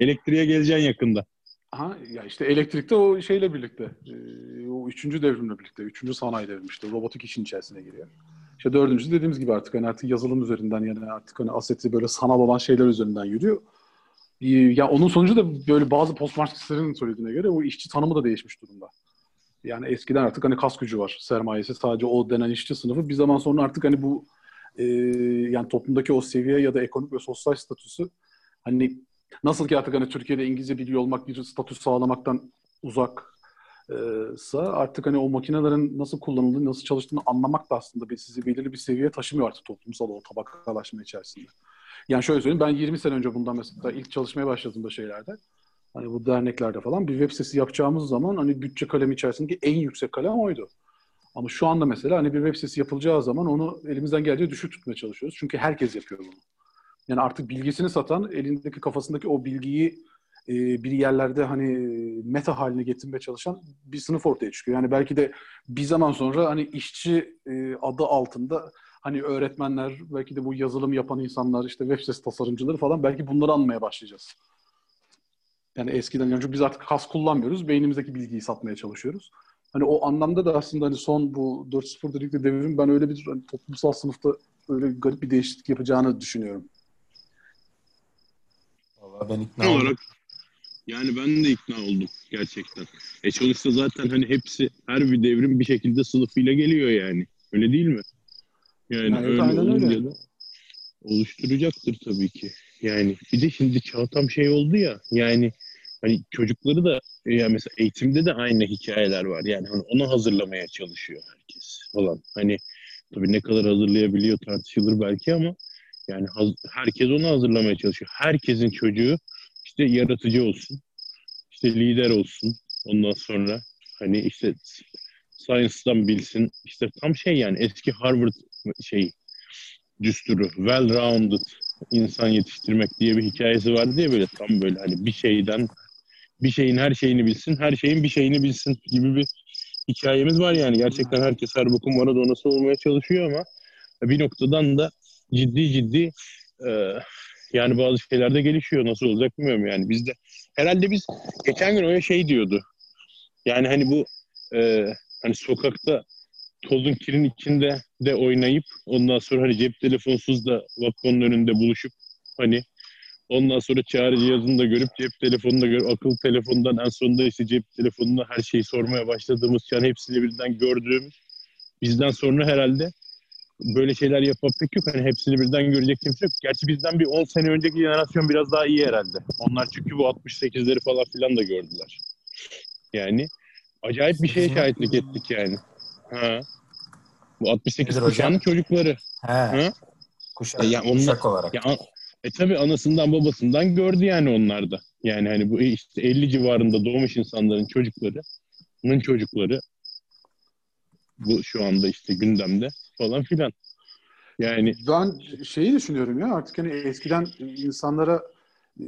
Speaker 3: Elektriğe geleceksin yakında.
Speaker 2: Ha, ya işte elektrikte o şeyle birlikte, e, o üçüncü devrimle birlikte, üçüncü sanayi devrimi işte robotik işin içerisine giriyor. İşte dördüncü dediğimiz gibi artık hani artık yazılım üzerinden yani artık hani aseti böyle sanal olan şeyler üzerinden yürüyor. E, Ya onun sonucu da böyle bazı postmarksistlerin söylediğine göre o işçi tanımı da değişmiş durumda. Yani eskiden artık hani kas gücü var sermayesi sadece o denen işçi sınıfı bir zaman sonra artık hani bu e, yani toplumdaki o seviye ya da ekonomik ve sosyal statüsü hani nasıl ki artık hani Türkiye'de İngilizce biliyor olmak bir statü sağlamaktan uzaksa artık hani o makinelerin nasıl kullanıldığını, nasıl çalıştığını anlamak da aslında bir, sizi belirli bir seviyeye taşımıyor artık toplumsal o tabakalaşma içerisinde. Yani şöyle söyleyeyim ben 20 sene önce bundan mesela ilk çalışmaya başladığımda şeylerde hani bu derneklerde falan bir web sitesi yapacağımız zaman hani bütçe kalemi içerisindeki en yüksek kalem oydu. Ama şu anda mesela hani bir web sitesi yapılacağı zaman onu elimizden geldiği düşük tutmaya çalışıyoruz. Çünkü herkes yapıyor bunu. Yani artık bilgisini satan, elindeki kafasındaki o bilgiyi e, bir yerlerde hani meta haline getirmeye çalışan bir sınıf ortaya çıkıyor. Yani belki de bir zaman sonra hani işçi e, adı altında hani öğretmenler, belki de bu yazılım yapan insanlar, işte web sitesi tasarımcıları falan belki bunları anmaya başlayacağız. Yani eskiden yani çünkü biz artık kas kullanmıyoruz. Beynimizdeki bilgiyi satmaya çalışıyoruz. Hani o anlamda da aslında hani son bu 4.0 dedikleri devrim ben öyle bir hani toplumsal sınıfta öyle garip bir değişiklik yapacağını düşünüyorum.
Speaker 1: Vallahi ben ikna
Speaker 3: olarak yani ben de ikna oldum gerçekten. E sonuçta zaten hani hepsi her bir devrim bir şekilde sınıfıyla geliyor yani. Öyle değil mi? Yani
Speaker 2: Yani
Speaker 3: öyle
Speaker 2: aynen öyle.
Speaker 3: oluşturacaktır tabii ki. Yani bir de şimdi çağ tam şey oldu ya yani hani çocukları da yani mesela eğitimde de aynı hikayeler var. Yani hani ona hazırlamaya çalışıyor herkes falan. Hani tabii ne kadar hazırlayabiliyor tartışılır belki ama yani herkes onu hazırlamaya çalışıyor. Herkesin çocuğu işte yaratıcı olsun, işte lider olsun. Ondan sonra hani işte science'dan bilsin. İşte tam şey yani eski Harvard şey düsturu, well-rounded insan yetiştirmek diye bir hikayesi vardı ya böyle tam böyle hani bir şeyden bir şeyin her şeyini bilsin, her şeyin bir şeyini bilsin gibi bir hikayemiz var yani. Gerçekten herkes her bokun Maradona'sı olmaya çalışıyor ama bir noktadan da ciddi ciddi yani bazı şeyler de gelişiyor. Nasıl olacak bilmiyorum yani. Biz de herhalde biz geçen gün öyle şey diyordu. Yani hani bu e, hani sokakta tozun kirin içinde de oynayıp ondan sonra hani cep telefonsuz da vakkonun önünde buluşup hani ondan sonra çağrı cihazını da görüp cep telefonunu da görüp akıllı telefondan en sonunda işte cep telefonuna her şeyi sormaya başladığımız yani hepsini birden gördüğümüz bizden sonra herhalde böyle şeyler yapan pek yok. Hani hepsini birden görecek kimse yok. Gerçi bizden bir 10 sene önceki jenerasyon biraz daha iyi herhalde. Onlar çünkü bu 68'leri falan filan da gördüler. Yani acayip bir şeye şahitlik ettik yani. Ha. Bu 68
Speaker 1: Nedir hocam?
Speaker 3: kuşağının çocukları.
Speaker 1: He.
Speaker 3: Hı?
Speaker 1: Kuşak,
Speaker 3: E onlar-
Speaker 1: kuşak olarak.
Speaker 3: Ya, e tabi anasından babasından gördü yani onlar da. Yani hani bu işte 50 civarında doğmuş insanların çocuklarının çocukları bu şu anda işte gündemde falan filan. Yani
Speaker 2: Ben şeyi düşünüyorum ya artık hani eskiden insanlara e,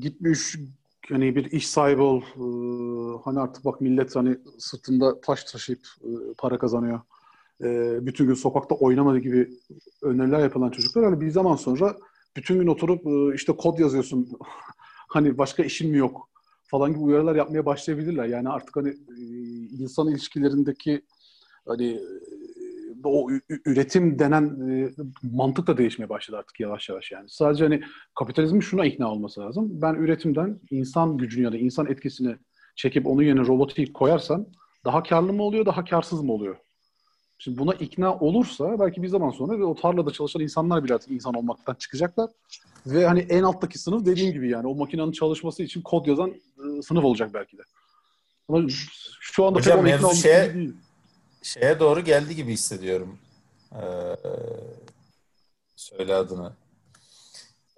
Speaker 2: gitmiş hani bir iş sahibi ol e, hani artık bak millet hani sırtında taş taşıyıp e, para kazanıyor. Bütün gün sokakta oynamadığı gibi öneriler yapılan çocuklar hani bir zaman sonra bütün gün oturup işte kod yazıyorsun hani başka işin mi yok falan gibi uyarılar yapmaya başlayabilirler. Yani artık hani insan ilişkilerindeki hani o üretim denen e, mantık da değişmeye başladı artık yavaş yavaş yani. Sadece hani kapitalizmin şuna ikna olması lazım. Ben üretimden insan gücünü ya da insan etkisini çekip onun yerine robotik koyarsam daha karlı mı oluyor, daha karsız mı oluyor? Şimdi buna ikna olursa belki bir zaman sonra ve o tarlada çalışan insanlar bile artık insan olmaktan çıkacaklar. Ve hani en alttaki sınıf dediğim gibi yani o makinenin çalışması için kod yazan e, sınıf olacak belki de. Ama şu anda
Speaker 1: Hocam,
Speaker 2: pek ikna olmuş
Speaker 1: şeye-
Speaker 2: değil.
Speaker 1: Şeye doğru geldi gibi hissediyorum. Ee, söyle adını.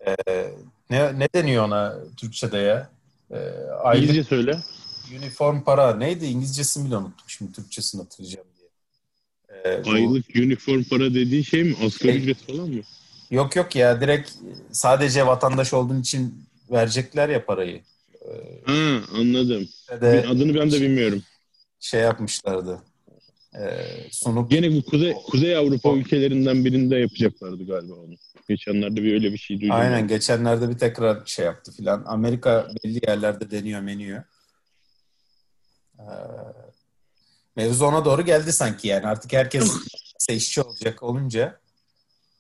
Speaker 1: Ee, ne, ne deniyor ona Türkçe'de ya? Ee, aylık
Speaker 3: İngilizce söyle.
Speaker 1: uniform para. Neydi? İngilizcesini bile unuttum. Şimdi Türkçesini hatırlayacağım diye. Ee, bu-
Speaker 3: Aylık uniform para dediğin şey mi? Asgari
Speaker 1: Şey-
Speaker 3: ücret falan mı?
Speaker 1: Yok yok ya direkt sadece vatandaş olduğun için verecekler ya parayı.
Speaker 3: Ha anladım.
Speaker 1: De
Speaker 3: Adını ben de bilmiyorum.
Speaker 1: şey yapmışlardı. Ee, sunup
Speaker 3: Gene bu Kuzey, Kuzey Avrupa ülkelerinden birinde yapacaklardı galiba onu. Geçenlerde bir öyle bir şey duydum.
Speaker 1: aynen geçenlerde bir tekrar şey yaptı filan. Amerika belli yerlerde deniyor meniyor. Ee, mevzu ona doğru geldi sanki yani. Artık herkes işçi olacak olunca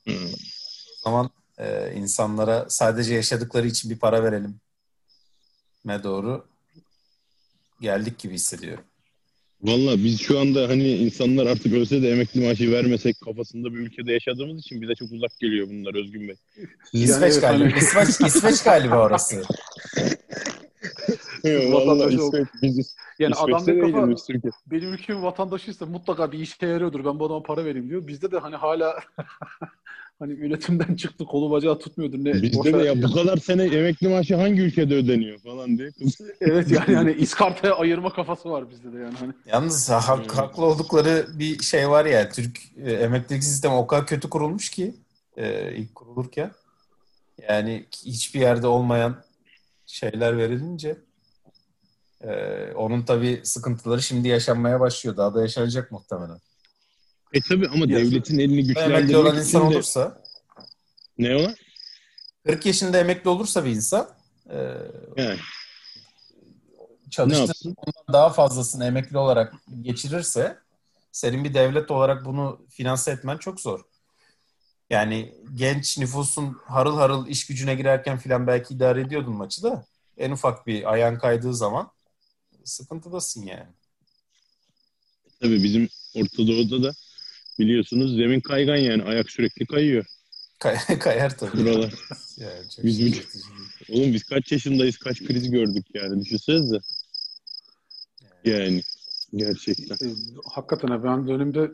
Speaker 1: o zaman e, insanlara sadece yaşadıkları için bir para verelim me doğru geldik gibi hissediyorum.
Speaker 3: Valla biz şu anda hani insanlar artık ölse de emekli maaşı vermesek kafasında bir ülkede yaşadığımız için bize çok uzak geliyor bunlar Özgün Bey.
Speaker 1: İsveç
Speaker 2: evet,
Speaker 1: galiba.
Speaker 2: hani-
Speaker 1: İsveç, İsveç galiba orası.
Speaker 3: Valla İsveç, biz
Speaker 2: Yani
Speaker 3: İsveç'te
Speaker 2: adam bir kafa
Speaker 3: Türkiye.
Speaker 2: benim ülkemin vatandaşıysa mutlaka bir işe yarıyordur. Ben bu adama para vereyim diyor. Bizde de hani hala hani üretimden çıktı kolu bacağı tutmuyordur. Ne,
Speaker 3: Bizde de ya bu kadar sene emekli maaşı hangi ülkede ödeniyor falan diye.
Speaker 2: Evet yani hani iskartaya ayırma kafası var bizde de yani. Hani.
Speaker 1: Yalnız hak, haklı oldukları bir şey var ya. Türk e, emeklilik sistemi o kadar kötü kurulmuş ki e, ilk kurulurken. Yani hiçbir yerde olmayan şeyler verilince e, onun tabii sıkıntıları şimdi yaşanmaya başlıyor. Daha da yaşanacak muhtemelen.
Speaker 3: E tabi ama
Speaker 2: Ya-
Speaker 3: devletin elini
Speaker 1: Emekli olan
Speaker 3: güçlendirmek
Speaker 1: insan
Speaker 3: de...
Speaker 1: olursa
Speaker 3: Ne o?
Speaker 1: 40 yaşında emekli olursa bir insan e,
Speaker 3: Yani,
Speaker 1: çalıştığı ondan daha fazlasını emekli olarak geçirirse senin bir devlet olarak bunu finanse etmen çok zor. Yani genç nüfusun harıl harıl iş gücüne girerken filan belki idare ediyordun maçı da en ufak bir ayağın kaydığı zaman sıkıntıdasın yani.
Speaker 3: Tabii bizim Orta Doğu'da da biliyorsunuz zemin kaygan yani ayak sürekli kayıyor
Speaker 1: Kay- kayar tabii.
Speaker 3: buralar.
Speaker 1: Yani çok
Speaker 3: Bizim-
Speaker 1: şaşırtıcı.
Speaker 3: Oğlum biz kaç yaşındayız kaç kriz gördük yani düşünsenize. Yani gerçekten.
Speaker 2: E, hakikaten ha, ben dönemde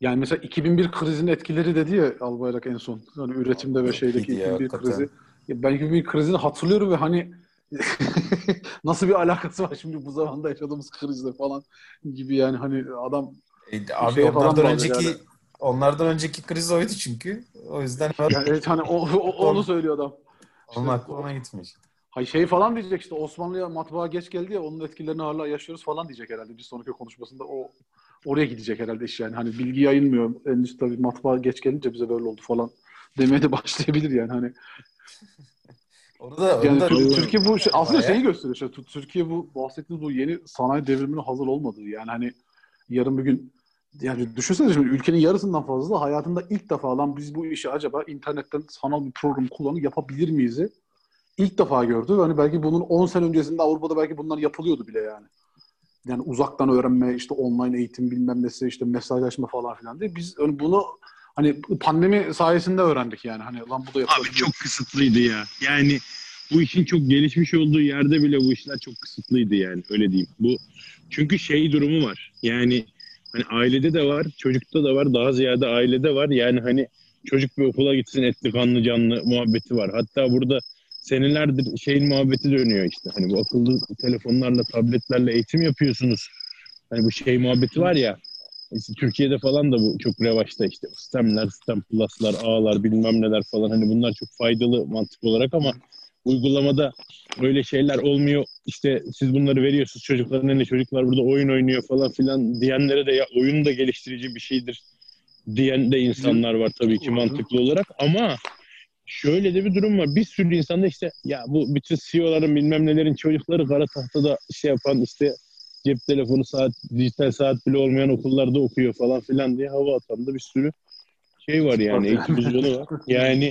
Speaker 2: yani mesela 2001 krizinin etkileri dedi ya Albayrak en son. Hani üretimde ve şeydeki
Speaker 1: iyiydi ya,
Speaker 2: 2001
Speaker 1: hakikaten.
Speaker 2: krizi. Ya ben 2001 krizini hatırlıyorum ve hani nasıl bir alakası var şimdi bu zamanda yaşadığımız krizle falan gibi yani hani adam
Speaker 1: E, abi
Speaker 2: falan
Speaker 1: onlardan önceki
Speaker 2: yani.
Speaker 1: onlardan önceki kriz oydu çünkü. O yüzden
Speaker 2: yani evet hani o, o- onu söylüyor adam.
Speaker 1: onun aklı ona gitmiş.
Speaker 2: Hay şey falan diyecek işte Osmanlı'ya matbaa geç geldi ya onun etkilerini hala yaşıyoruz falan diyecek herhalde bir sonraki konuşmasında o oraya gidecek herhalde iş yani hani bilgi yayınmıyor henüz tabii matbaa geç gelince bize böyle oldu falan demeye de başlayabilir yani hani
Speaker 1: Onu da, onu
Speaker 2: yani
Speaker 1: da
Speaker 2: Tür- Türkiye bu şey, aslında şeyi gösteriyor işte Tür- Türkiye bu bahsettiğimiz bu yeni sanayi devrimine hazır olmadığı yani hani yarın bir gün yani düşünsene şimdi ülkenin yarısından fazla hayatında ilk defa lan biz bu işi acaba internetten sanal bir program kullanıp yapabilir miyiz? ilk defa gördü. Hani belki bunun 10 sene öncesinde Avrupa'da belki bunlar yapılıyordu bile yani. Yani uzaktan öğrenme, işte online eğitim bilmem nesi, işte mesajlaşma falan filan diye. Biz hani bunu hani pandemi sayesinde öğrendik yani. Hani lan bu da
Speaker 3: Abi
Speaker 2: yapılabiliyor.
Speaker 3: çok kısıtlıydı ya. Yani bu işin çok gelişmiş olduğu yerde bile bu işler çok kısıtlıydı yani öyle diyeyim. Bu çünkü şey durumu var. Yani hani ailede de var, çocukta da var, daha ziyade ailede var. Yani hani çocuk bir okula gitsin etli kanlı canlı muhabbeti var. Hatta burada senelerdir şeyin muhabbeti dönüyor işte. Hani bu akıllı telefonlarla, tabletlerle eğitim yapıyorsunuz. Hani bu şey muhabbeti var ya. işte Türkiye'de falan da bu çok revaçta işte sistemler, sistem pluslar, ağlar bilmem neler falan hani bunlar çok faydalı mantık olarak ama uygulamada öyle şeyler olmuyor. İşte siz bunları veriyorsunuz çocukların eline çocuklar burada oyun oynuyor falan filan diyenlere de ya oyun da geliştirici bir şeydir diyen de insanlar var tabii ki mantıklı olarak ama şöyle de bir durum var. Bir sürü insanda işte ya bu bütün CEO'ların bilmem nelerin çocukları kara tahtada şey yapan işte cep telefonu saat, dijital saat bile olmayan okullarda okuyor falan filan diye hava atan da bir sürü şey var yani eğitim var. Yani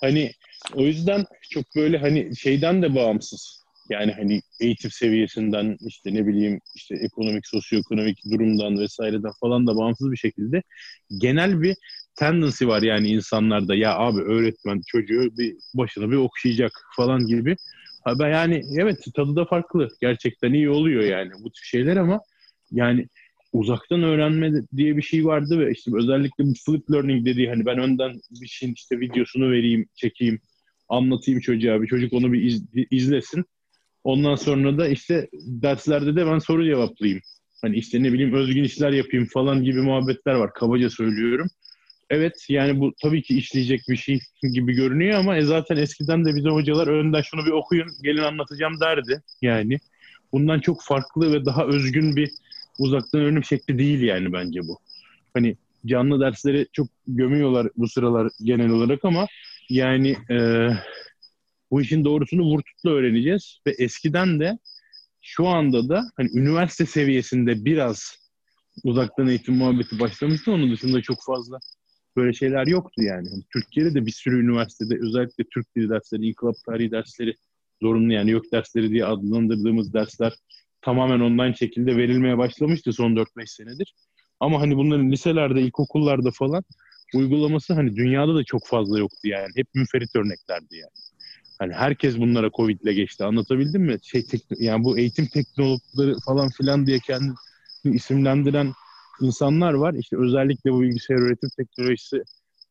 Speaker 3: hani o yüzden çok böyle hani şeyden de bağımsız. Yani hani eğitim seviyesinden işte ne bileyim işte ekonomik, sosyoekonomik durumdan vesaireden falan da bağımsız bir şekilde genel bir tendency var yani insanlarda. Ya abi öğretmen çocuğu bir başına bir okşayacak falan gibi. Ben yani evet tadı da farklı. Gerçekten iyi oluyor yani bu tür şeyler ama yani uzaktan öğrenme diye bir şey vardı ve işte özellikle bu flip learning dediği hani ben önden bir şeyin işte videosunu vereyim, çekeyim, anlatayım çocuğa bir çocuk onu bir iz- izlesin. Ondan sonra da işte derslerde de ben soru cevaplayayım. Hani işte ne bileyim özgün işler yapayım falan gibi muhabbetler var. Kabaca söylüyorum. evet yani bu tabii ki işleyecek bir şey gibi görünüyor ama e zaten eskiden de bize hocalar önden şunu bir okuyun gelin anlatacağım derdi yani. Bundan çok farklı ve daha özgün bir uzaktan öğrenim şekli değil yani bence bu. Hani canlı dersleri çok gömüyorlar bu sıralar genel olarak ama yani e, bu işin doğrusunu vurtutla öğreneceğiz ve eskiden de şu anda da hani üniversite seviyesinde biraz uzaktan eğitim muhabbeti başlamıştı. Onun dışında çok fazla böyle şeyler yoktu yani. yani. Türkiye'de de bir sürü üniversitede özellikle Türk dili dersleri, inkılap tarihi dersleri zorunlu yani yok dersleri diye adlandırdığımız dersler tamamen online şekilde verilmeye başlamıştı son 4-5 senedir. Ama hani bunların liselerde, ilkokullarda falan uygulaması hani dünyada da çok fazla yoktu yani. Hep münferit örneklerdi yani. Hani herkes bunlara Covid'le geçti. Anlatabildim mi? Şey, yani bu eğitim teknolojileri falan filan diye kendini isimlendiren insanlar var. İşte özellikle bu bilgisayar öğretim teknolojisi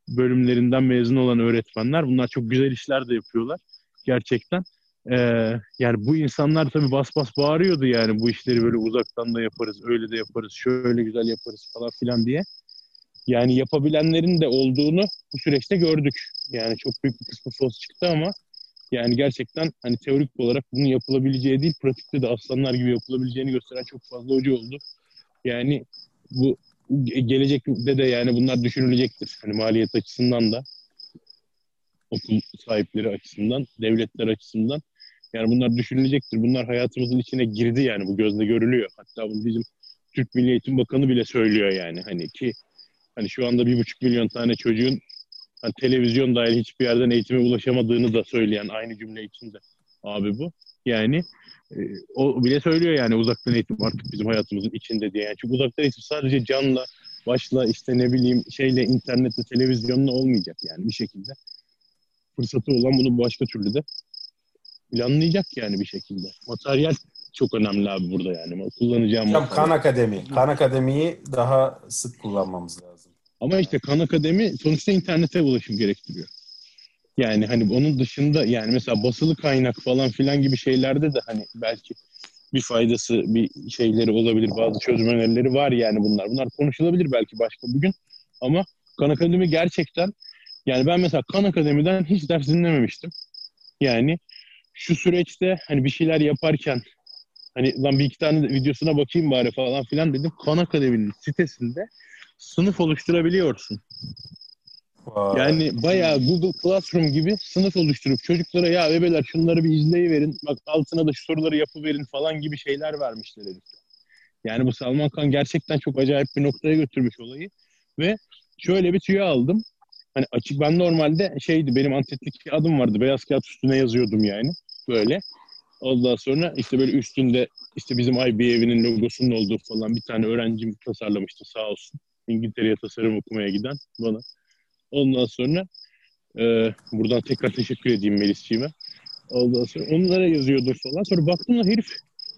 Speaker 3: bölümlerinden mezun olan öğretmenler. Bunlar çok güzel işler de yapıyorlar gerçekten. Ee, yani bu insanlar tabii bas bas bağırıyordu yani bu işleri böyle uzaktan da yaparız, öyle de yaparız, şöyle güzel yaparız falan filan diye. Yani yapabilenlerin de olduğunu bu süreçte gördük. Yani çok büyük bir kısmı false çıktı ama yani gerçekten hani teorik olarak bunun yapılabileceği değil, pratikte de aslanlar gibi yapılabileceğini gösteren çok fazla hoca oldu. Yani bu gelecekte de yani bunlar düşünülecektir. Hani maliyet açısından da okul sahipleri açısından, devletler açısından. Yani bunlar düşünülecektir. Bunlar hayatımızın içine girdi yani bu gözle görülüyor. Hatta bunu bizim Türk Milli Eğitim Bakanı bile söylüyor yani hani ki hani şu anda bir buçuk milyon tane çocuğun hani televizyon dahil hiçbir yerden eğitime ulaşamadığını da söyleyen aynı cümle içinde abi bu. Yani e, o bile söylüyor yani uzaktan eğitim artık bizim hayatımızın içinde diye. Yani çünkü uzaktan eğitim sadece canla, başla işte ne bileyim şeyle internetle, televizyonla olmayacak yani bir şekilde. Fırsatı olan bunu başka türlü de planlayacak yani bir şekilde. Materyal çok önemli abi burada yani. Kullanacağım
Speaker 1: Hocam Kan Akademi. Kan Akademi'yi daha sık kullanmamız lazım.
Speaker 3: Ama işte Kan Akademi sonuçta internete ulaşım gerektiriyor. Yani hani onun dışında yani mesela basılı kaynak falan filan gibi şeylerde de hani belki bir faydası, bir şeyleri olabilir. Bazı çözüm önerileri var yani bunlar. Bunlar konuşulabilir belki başka bir gün. Ama Kan Akademi gerçekten yani ben mesela Kan Akademi'den hiç ders dinlememiştim. Yani şu süreçte hani bir şeyler yaparken hani lan bir iki tane videosuna bakayım bari falan filan dedim. Kan Akademi'nin sitesinde sınıf oluşturabiliyorsun. Vay. Yani bayağı Google Classroom gibi sınıf oluşturup çocuklara ya bebeler şunları bir izleyiverin. Bak altına da şu soruları yapıverin falan gibi şeyler vermişler herifler. Yani bu Salman Khan gerçekten çok acayip bir noktaya götürmüş olayı. Ve şöyle bir tüyo aldım. Hani açık ben normalde şeydi benim antetlik adım vardı. Beyaz kağıt üstüne yazıyordum yani. Böyle. Ondan sonra işte böyle üstünde işte bizim IBM'in logosunun olduğu falan bir tane öğrencim tasarlamıştı sağ olsun. İngiltere'ye tasarım okumaya giden bana. Ondan sonra e, buradan tekrar teşekkür edeyim Melis'ciğime. Ondan sonra onlara yazıyordur falan. Sonra baktım da herif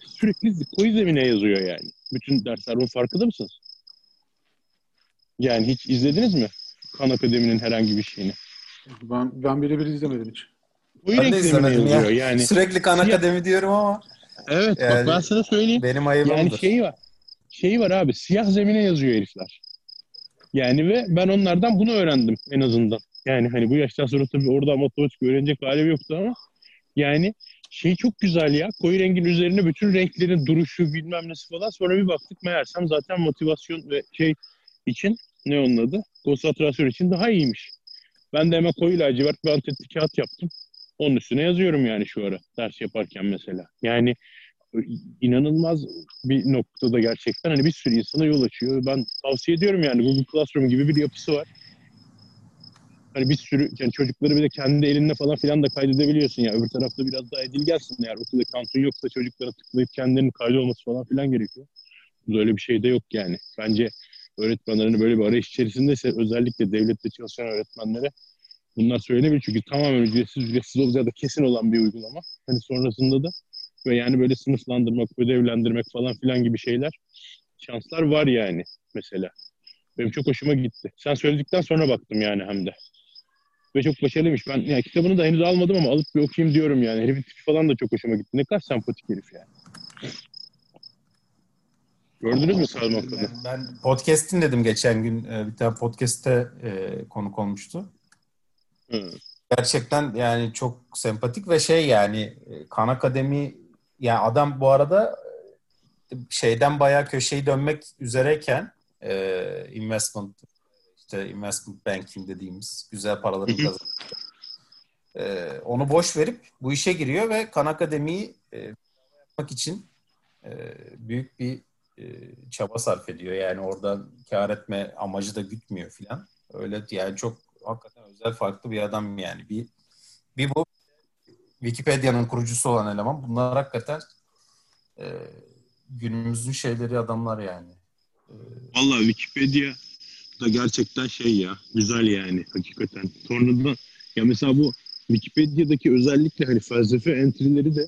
Speaker 3: sürekli koyu zemine yazıyor yani. Bütün dersler bunun farkında mısınız? Yani hiç izlediniz mi? Kan Akademi'nin herhangi bir şeyini.
Speaker 2: Ben, ben birebir izlemedim hiç.
Speaker 1: Koyu ben de izlemedim ya. Yani. Sürekli Kan Akademi diyorum ama.
Speaker 3: Evet yani, bak ben sana söyleyeyim.
Speaker 1: Benim ayıbımdır.
Speaker 3: Yani şeyi var. Şeyi var abi siyah zemine yazıyor herifler. Yani ve ben onlardan bunu öğrendim en azından. Yani hani bu yaştan sonra tabii orada matematik öğrenecek halim yoktu ama yani şey çok güzel ya. Koyu rengin üzerine bütün renklerin duruşu bilmem nesi falan. Sonra bir baktık meğersem zaten motivasyon ve şey için ne onun adı? Konsantrasyon için daha iyiymiş. Ben de hemen koyu lacivert bir antetli kağıt yaptım. Onun üstüne yazıyorum yani şu ara ders yaparken mesela. Yani inanılmaz bir noktada gerçekten hani bir sürü insana yol açıyor. Ben tavsiye ediyorum yani Google Classroom gibi bir yapısı var. Hani bir sürü yani çocukları bir de kendi elinle falan filan da kaydedebiliyorsun ya. Öbür tarafta biraz daha edilgensin eğer okulda kantun yoksa çocuklara tıklayıp kendilerinin kaydolması falan filan gerekiyor. Bu öyle bir şey de yok yani. Bence öğretmenlerin böyle bir arayış içerisindeyse özellikle devlette çalışan öğretmenlere bunlar söylenebilir. Çünkü tamamen ücretsiz ücretsiz olacağı da kesin olan bir uygulama. Hani sonrasında da ve yani böyle sınıflandırmak, ödevlendirmek falan filan gibi şeyler şanslar var yani mesela. Benim çok hoşuma gitti. Sen söyledikten sonra baktım yani hem de. Ve çok başarılıymış. Ben yani kitabını da henüz almadım ama alıp bir okuyayım diyorum yani. Herifin tipi falan da çok hoşuma gitti. Ne kadar sempatik herif yani. Gördünüz mü Salman Khan'ı?
Speaker 1: Ben, podcast dinledim geçen gün. Ee, Bir tane podcast'te e, konuk olmuştu.
Speaker 3: Hı.
Speaker 1: Gerçekten yani çok sempatik ve şey yani e, Khan Akademi yani adam bu arada e, şeyden bayağı köşeyi dönmek üzereyken e, investment işte investment banking dediğimiz güzel paraların kazanıyor. E, onu boş verip bu işe giriyor ve Khan Akademi'yi e, yapmak için e, büyük bir e, çaba sarf ediyor. Yani oradan kar etme amacı da gütmüyor filan. Öyle yani çok hakikaten özel farklı bir adam yani. Bir, bir bu Wikipedia'nın kurucusu olan eleman. Bunlar hakikaten e, günümüzün şeyleri adamlar yani. E,
Speaker 3: Valla Wikipedia da gerçekten şey ya güzel yani hakikaten. Sonradan ya mesela bu Wikipedia'daki özellikle hani felsefe entry'leri de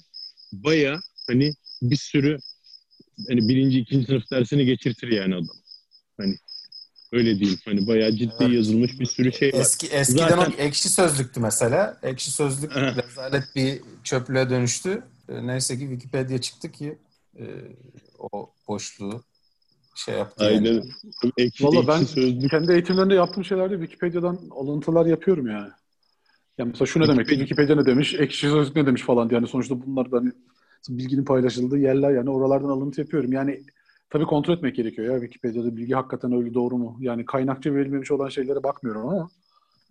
Speaker 3: baya hani bir sürü hani birinci ikinci sınıf dersini geçirtir yani adam. Hani öyle diyeyim. Hani bayağı ciddi
Speaker 1: Evet.
Speaker 3: yazılmış bir sürü şey var.
Speaker 1: Eski eskiden
Speaker 3: Zaten-
Speaker 1: o ekşi sözlüktü mesela. Ekşi sözlük rezalet bir çöplüğe dönüştü. E, Neyse ki Wikipedia çıktı ki e, o boşluğu şey yaptı. yani.
Speaker 3: Aynen. Ekşi,
Speaker 2: Valla
Speaker 3: ekşi
Speaker 2: ben
Speaker 3: sözlük.
Speaker 2: kendi eğitimlerinde yaptığım şeylerde Wikipedia'dan alıntılar yapıyorum yani. Yani mesela şu ne demek?
Speaker 3: Wikipedia-
Speaker 2: Wikipedia ne demiş? Ekşi Sözlük ne demiş falan diye. Yani sonuçta bunlar da hani bilginin paylaşıldığı yerler yani oralardan alıntı yapıyorum. Yani tabii kontrol etmek gerekiyor ya Wikipedia'da bilgi hakikaten öyle doğru mu? Yani kaynakça verilmemiş olan şeylere bakmıyorum ama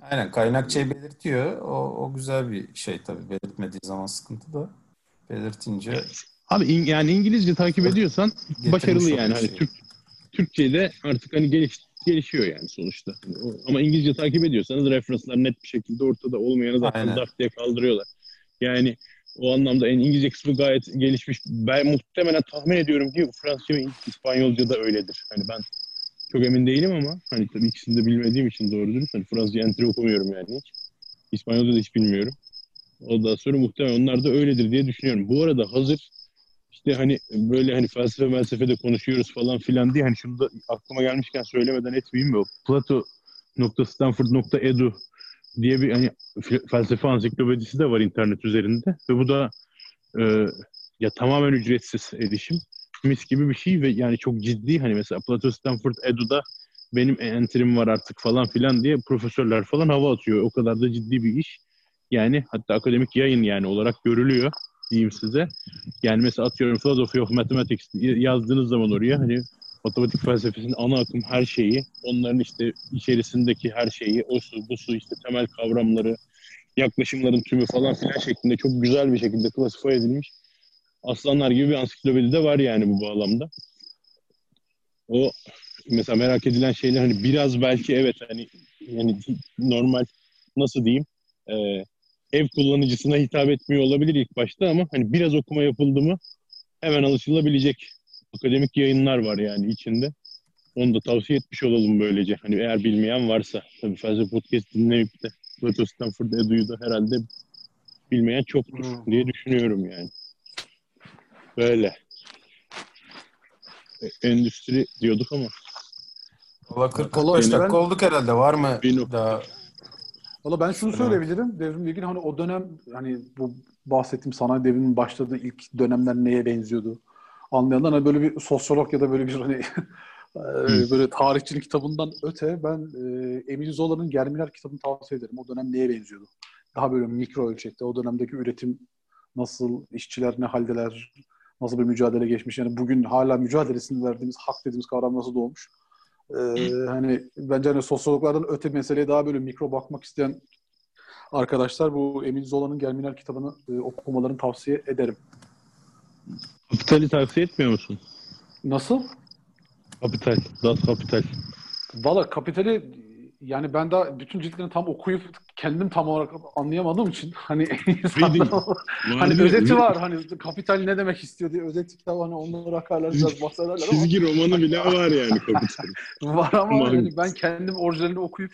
Speaker 1: Aynen kaynakçayı belirtiyor. O, o güzel bir şey tabii. Belirtmediği zaman sıkıntı da. Belirtince
Speaker 3: Abi in- yani İngilizce takip ediyorsan başarılı yani. Hani
Speaker 1: şeyi.
Speaker 3: Türk Türkçe'de artık hani geliş, gelişiyor yani sonuçta. Hani Ama İngilizce takip ediyorsanız referanslar net bir şekilde ortada olmayanı zaten
Speaker 1: Aynen.
Speaker 3: dart diye kaldırıyorlar. Yani o anlamda en İngilizce kısmı gayet gelişmiş. Ben muhtemelen tahmin ediyorum ki Fransızca ve İspanyolca da öyledir. Hani ben çok emin değilim ama hani tabii ikisini de bilmediğim için doğru dürüst. Hani Fransızca entry okumuyorum yani hiç. İspanyolca da hiç bilmiyorum. Ondan sonra muhtemelen onlar da öyledir diye düşünüyorum. Bu arada hazır işte hani böyle hani felsefe felsefede konuşuyoruz falan filan diye hani şunu da aklıma gelmişken söylemeden etmeyeyim mi? O plato.stanford.edu diye bir hani fe- felsefe ansiklopedisi de var internet üzerinde ve bu da e, ya tamamen ücretsiz erişim mis gibi bir şey ve yani çok ciddi hani mesela Plato Stanford Edu'da benim entrim var artık falan filan diye profesörler falan hava atıyor. O kadar da ciddi bir iş. Yani hatta akademik yayın yani olarak görülüyor diyeyim size. Yani mesela atıyorum Philosophy of Mathematics yazdığınız zaman oraya hani matematik felsefesinin ana akım her şeyi, onların işte içerisindeki her şeyi, o su, bu su işte temel kavramları, yaklaşımların tümü falan filan şeklinde çok güzel bir şekilde klasifiye edilmiş. Aslanlar gibi bir ansiklopedi de var yani bu bağlamda. O mesela merak edilen şeyler hani biraz belki evet hani yani normal nasıl diyeyim e, ev kullanıcısına hitap etmiyor olabilir ilk başta ama hani biraz okuma yapıldı mı hemen alışılabilecek akademik yayınlar var yani içinde. Onu da tavsiye etmiş olalım böylece. Hani eğer bilmeyen varsa tabii felsefe podcast dinleyip de Plato Stanford Edu'yu da herhalde bilmeyen çoktur
Speaker 2: Hmm.
Speaker 3: diye düşünüyorum yani. Böyle. E, endüstri diyorduk ama
Speaker 1: Valla 40
Speaker 2: Valla
Speaker 1: 45
Speaker 2: ben-
Speaker 1: dakika olduk herhalde. Var mı
Speaker 3: Bir
Speaker 1: daha?
Speaker 2: Valla ben şunu söyleyebilirim. Devrimle ilgili hani o dönem hani bu bahsettiğim sanayi devriminin başladığı ilk dönemler neye benziyordu? Anlayanlar hani böyle bir sosyolog ya da böyle bir hani e, böyle tarihçilik kitabından öte ben e, Emile Zola'nın Germinal kitabını tavsiye ederim. O dönem neye benziyordu? Daha böyle mikro ölçekte o dönemdeki üretim nasıl, işçiler ne haldeler, nasıl bir mücadele geçmiş. Yani bugün hala mücadelesini verdiğimiz hak dediğimiz kavram nasıl doğmuş? Ee, hani bence hani sosyologlardan öte meseleye daha böyle mikro bakmak isteyen arkadaşlar bu Emil Zola'nın Germinal kitabını e, okumalarını tavsiye ederim.
Speaker 3: Kapitali tavsiye etmiyor musun?
Speaker 2: Nasıl?
Speaker 3: Kapital, Das Kapital.
Speaker 2: Valla Kapital'i yani ben daha bütün ciltlerini tam okuyup kendim tam olarak anlayamadığım için hani insanlar, hani özeti var hani Kapital ne demek istiyor diye özet kitabı hani onları akarlar biraz bahsederler ama
Speaker 3: Çizgi romanı bile var yani Kapital.
Speaker 2: var ama hani ben kendim orijinalini okuyup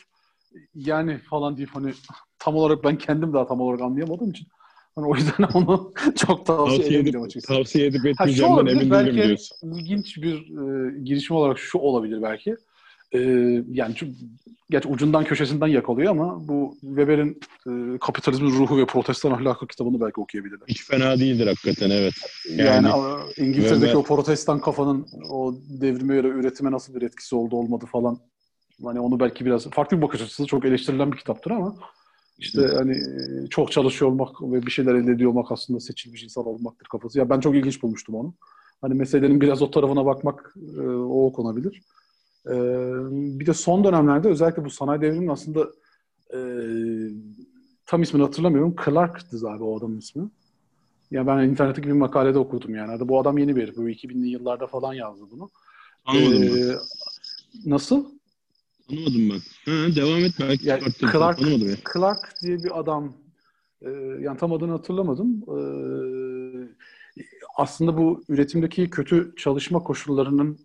Speaker 2: yani falan deyip hani tam olarak ben kendim daha tam olarak anlayamadığım için hani o yüzden onu çok tavsiye
Speaker 3: tavsiye edip,
Speaker 2: açıkçası.
Speaker 3: tavsiye edip etmeyeceğimden emin değilim
Speaker 2: belki
Speaker 3: diyorsun.
Speaker 2: ilginç bir e, girişim olarak şu olabilir belki. e, yani çünkü, gerçi ucundan köşesinden yakalıyor ama bu Weber'in e, Kapitalizmin Ruhu ve Protestan Ahlakı kitabını belki okuyabilirler.
Speaker 3: Hiç fena değildir hakikaten evet.
Speaker 2: Yani,
Speaker 3: Yani
Speaker 2: İngiltere'deki
Speaker 3: Weber-
Speaker 2: o protestan kafanın o devrime göre üretime nasıl bir etkisi oldu olmadı falan. Hani onu belki biraz farklı bir bakış açısı çok eleştirilen bir kitaptır ama işte hani çok çalışıyor olmak ve bir şeyler elde ediyor olmak aslında seçilmiş insan olmaktır kafası. Ya ben çok ilginç bulmuştum onu. Hani meselenin biraz o tarafına bakmak e, o okunabilir. E, bir de son dönemlerde özellikle bu sanayi devriminin aslında e, tam ismini hatırlamıyorum. Clark'tı abi o adamın ismi. Ya ben internetteki bir makalede okudum yani. Bu adam yeni bir herif. Bu 2000'li yıllarda falan yazdı bunu.
Speaker 3: anlamadım ben.
Speaker 2: Ee, nasıl?
Speaker 3: Anlamadım ben. Ha, devam et belki
Speaker 2: Yani
Speaker 3: çıkarttım.
Speaker 2: Clark,
Speaker 3: Anlamadım ya.
Speaker 2: Clark diye bir adam e, yani tam adını hatırlamadım. E, aslında bu üretimdeki kötü çalışma koşullarının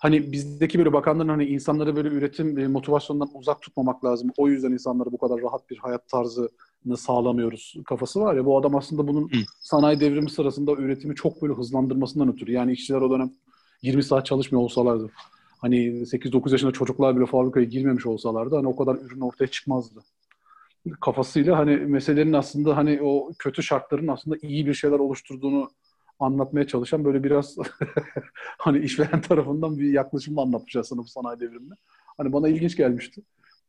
Speaker 2: hani bizdeki böyle bakanların hani insanları böyle üretim e, motivasyonundan uzak tutmamak lazım. O yüzden insanlara bu kadar rahat bir hayat tarzını sağlamıyoruz kafası var ya. Bu adam aslında bunun
Speaker 3: Hı.
Speaker 2: sanayi devrimi sırasında üretimi çok böyle hızlandırmasından ötürü. Yani işçiler o dönem 20 saat çalışmıyor olsalardı. Hani 8-9 yaşında çocuklar bile fabrikaya girmemiş olsalardı hani o kadar ürün ortaya çıkmazdı. Kafasıyla hani meselenin aslında hani o kötü şartların aslında iyi bir şeyler oluşturduğunu anlatmaya çalışan böyle biraz hani işveren tarafından bir yaklaşımla anlatmış aslında bu sanayi devrimini. Hani bana ilginç gelmişti.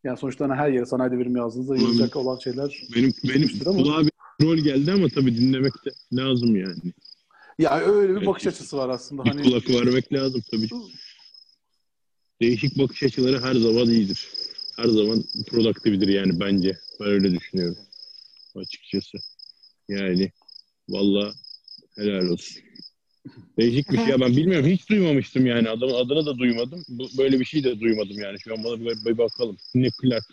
Speaker 2: Yani sonuçta hani her yere sanayi devrimi yazdığınızda
Speaker 3: Olabilir.
Speaker 2: yazacak olan şeyler
Speaker 3: Benim benim kulağa bir rol geldi ama tabii dinlemek de lazım yani.
Speaker 2: ya öyle bir bakış açısı var aslında.
Speaker 3: Bir
Speaker 2: Hani
Speaker 3: kulak vermek lazım tabii. Değişik bakış açıları her zaman iyidir. Her zaman productive'dir yani bence. Ben öyle düşünüyorum. Açıkçası. Yani valla helal olsun. Değişik bir şey. Ya ben bilmiyorum. Hiç duymamıştım yani. Adamın adını da duymadım. Bu, böyle bir şey de duymadım yani. Şu an bana bir, bir bakalım. Clark.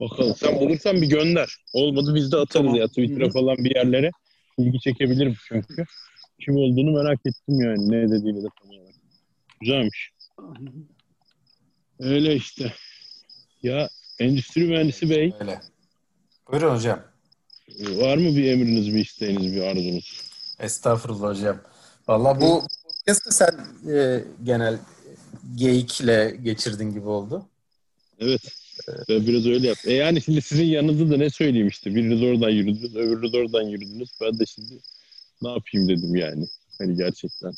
Speaker 3: Bakalım. Sen bulursan bir gönder. Olmadı biz de atarız
Speaker 2: Tamam.
Speaker 3: ya. Twitter'a falan bir yerlere. İlgi çekebilirim çünkü. Kim olduğunu merak ettim yani. Ne dediğini de tam olarak. Güzelmiş. Öyle işte. Ya endüstri mühendisi bey
Speaker 1: Öyle. Buyurun hocam.
Speaker 3: var mı bir emriniz, bir isteğiniz, bir arzunuz?
Speaker 1: Estağfurullah hocam. Valla bu podcast'ı sen e, genel geyikle geçirdin gibi oldu.
Speaker 3: Evet. Ben biraz öyle yap. E yani şimdi sizin yanınızda da ne söyleyeyim işte. Biriniz oradan yürüdünüz, öbürünüz oradan yürüdünüz. Ben de şimdi ne yapayım dedim yani. Hani gerçekten.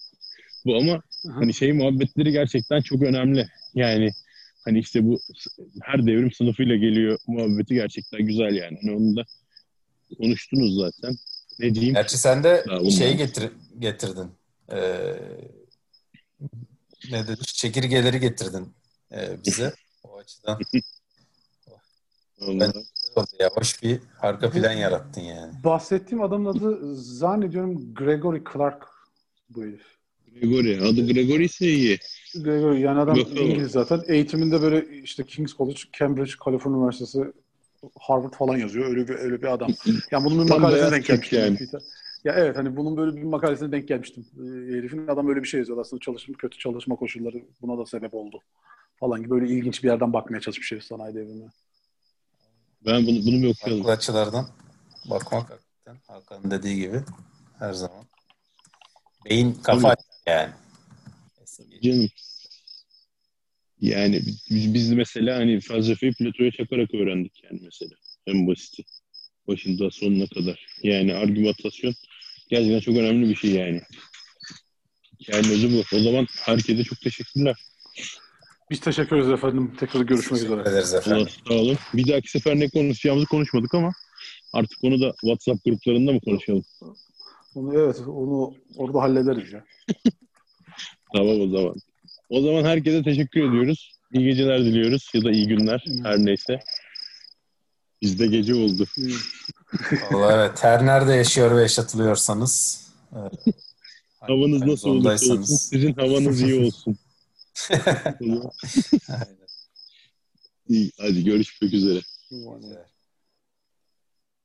Speaker 3: Bu ama
Speaker 2: Aha.
Speaker 3: hani şey muhabbetleri gerçekten çok önemli. Yani hani işte bu her devrim sınıfıyla geliyor muhabbeti gerçekten güzel yani. Hani onu da konuştunuz zaten. Ne diyeyim?
Speaker 1: Gerçi sen de
Speaker 3: Ha, bunlar.
Speaker 1: şey getir, getirdin. Ee, ne dedi? Çekirgeleri getirdin e, bize. O açıdan
Speaker 3: Vallahi.
Speaker 1: oldu ya. Hoş bir arka plan yarattın yani.
Speaker 2: bahsettiğim adamın adı zannediyorum Gregory Clark bu herif.
Speaker 3: Gregory. Adı Gregory ise iyi.
Speaker 2: Gregory yani adam
Speaker 3: Bakalım.
Speaker 2: İngiliz zaten. Eğitiminde böyle işte King's College, Cambridge, California Üniversitesi, Harvard falan yazıyor. Öyle bir öyle bir adam. Yani bunun bir makalesine denk gelmiştim.
Speaker 3: yani.
Speaker 2: Ya evet hani bunun böyle bir makalesine denk gelmiştim. Ee, herifin adam öyle bir şey yazıyor. Aslında çalışma, kötü çalışma koşulları buna da sebep oldu. Falan gibi böyle ilginç bir yerden bakmaya çalışmış herif sanayi devrimine.
Speaker 3: Ben bunu, bunu bir okuyalım.
Speaker 1: Farklı açılardan bakmak hakikaten Hakan'ın dediği gibi her zaman. Beyin kafa yani.
Speaker 3: Canım. Yani biz, biz mesela hani felsefeyi Plato'ya çakarak öğrendik yani mesela. En basiti. Başında sonuna kadar. Yani argümantasyon gerçekten çok önemli bir şey yani. Yani özü bu. O zaman herkese çok teşekkürler.
Speaker 2: Biz teşekkür ederiz efendim. Tekrar görüşmek
Speaker 1: Teşekkür
Speaker 2: üzere.
Speaker 1: ederiz
Speaker 3: Allah
Speaker 1: efendim.
Speaker 3: sağ olun. Bir dahaki sefer ne konuşacağımızı konuşmadık ama artık onu da WhatsApp gruplarında mı konuşalım?
Speaker 2: Onu, evet onu orada hallederiz ya.
Speaker 3: Tamam o zaman. O zaman herkese teşekkür ediyoruz. İyi geceler diliyoruz ya da iyi günler her neyse. Bizde gece oldu.
Speaker 1: Vallahi evet. Her nerede yaşıyor ve yaşatılıyorsanız e,
Speaker 3: Havanız nasıl olursa olsun sizin havanız iyi olsun.
Speaker 1: Aynen.
Speaker 3: iyi, hadi görüşmek üzere.
Speaker 2: Evet.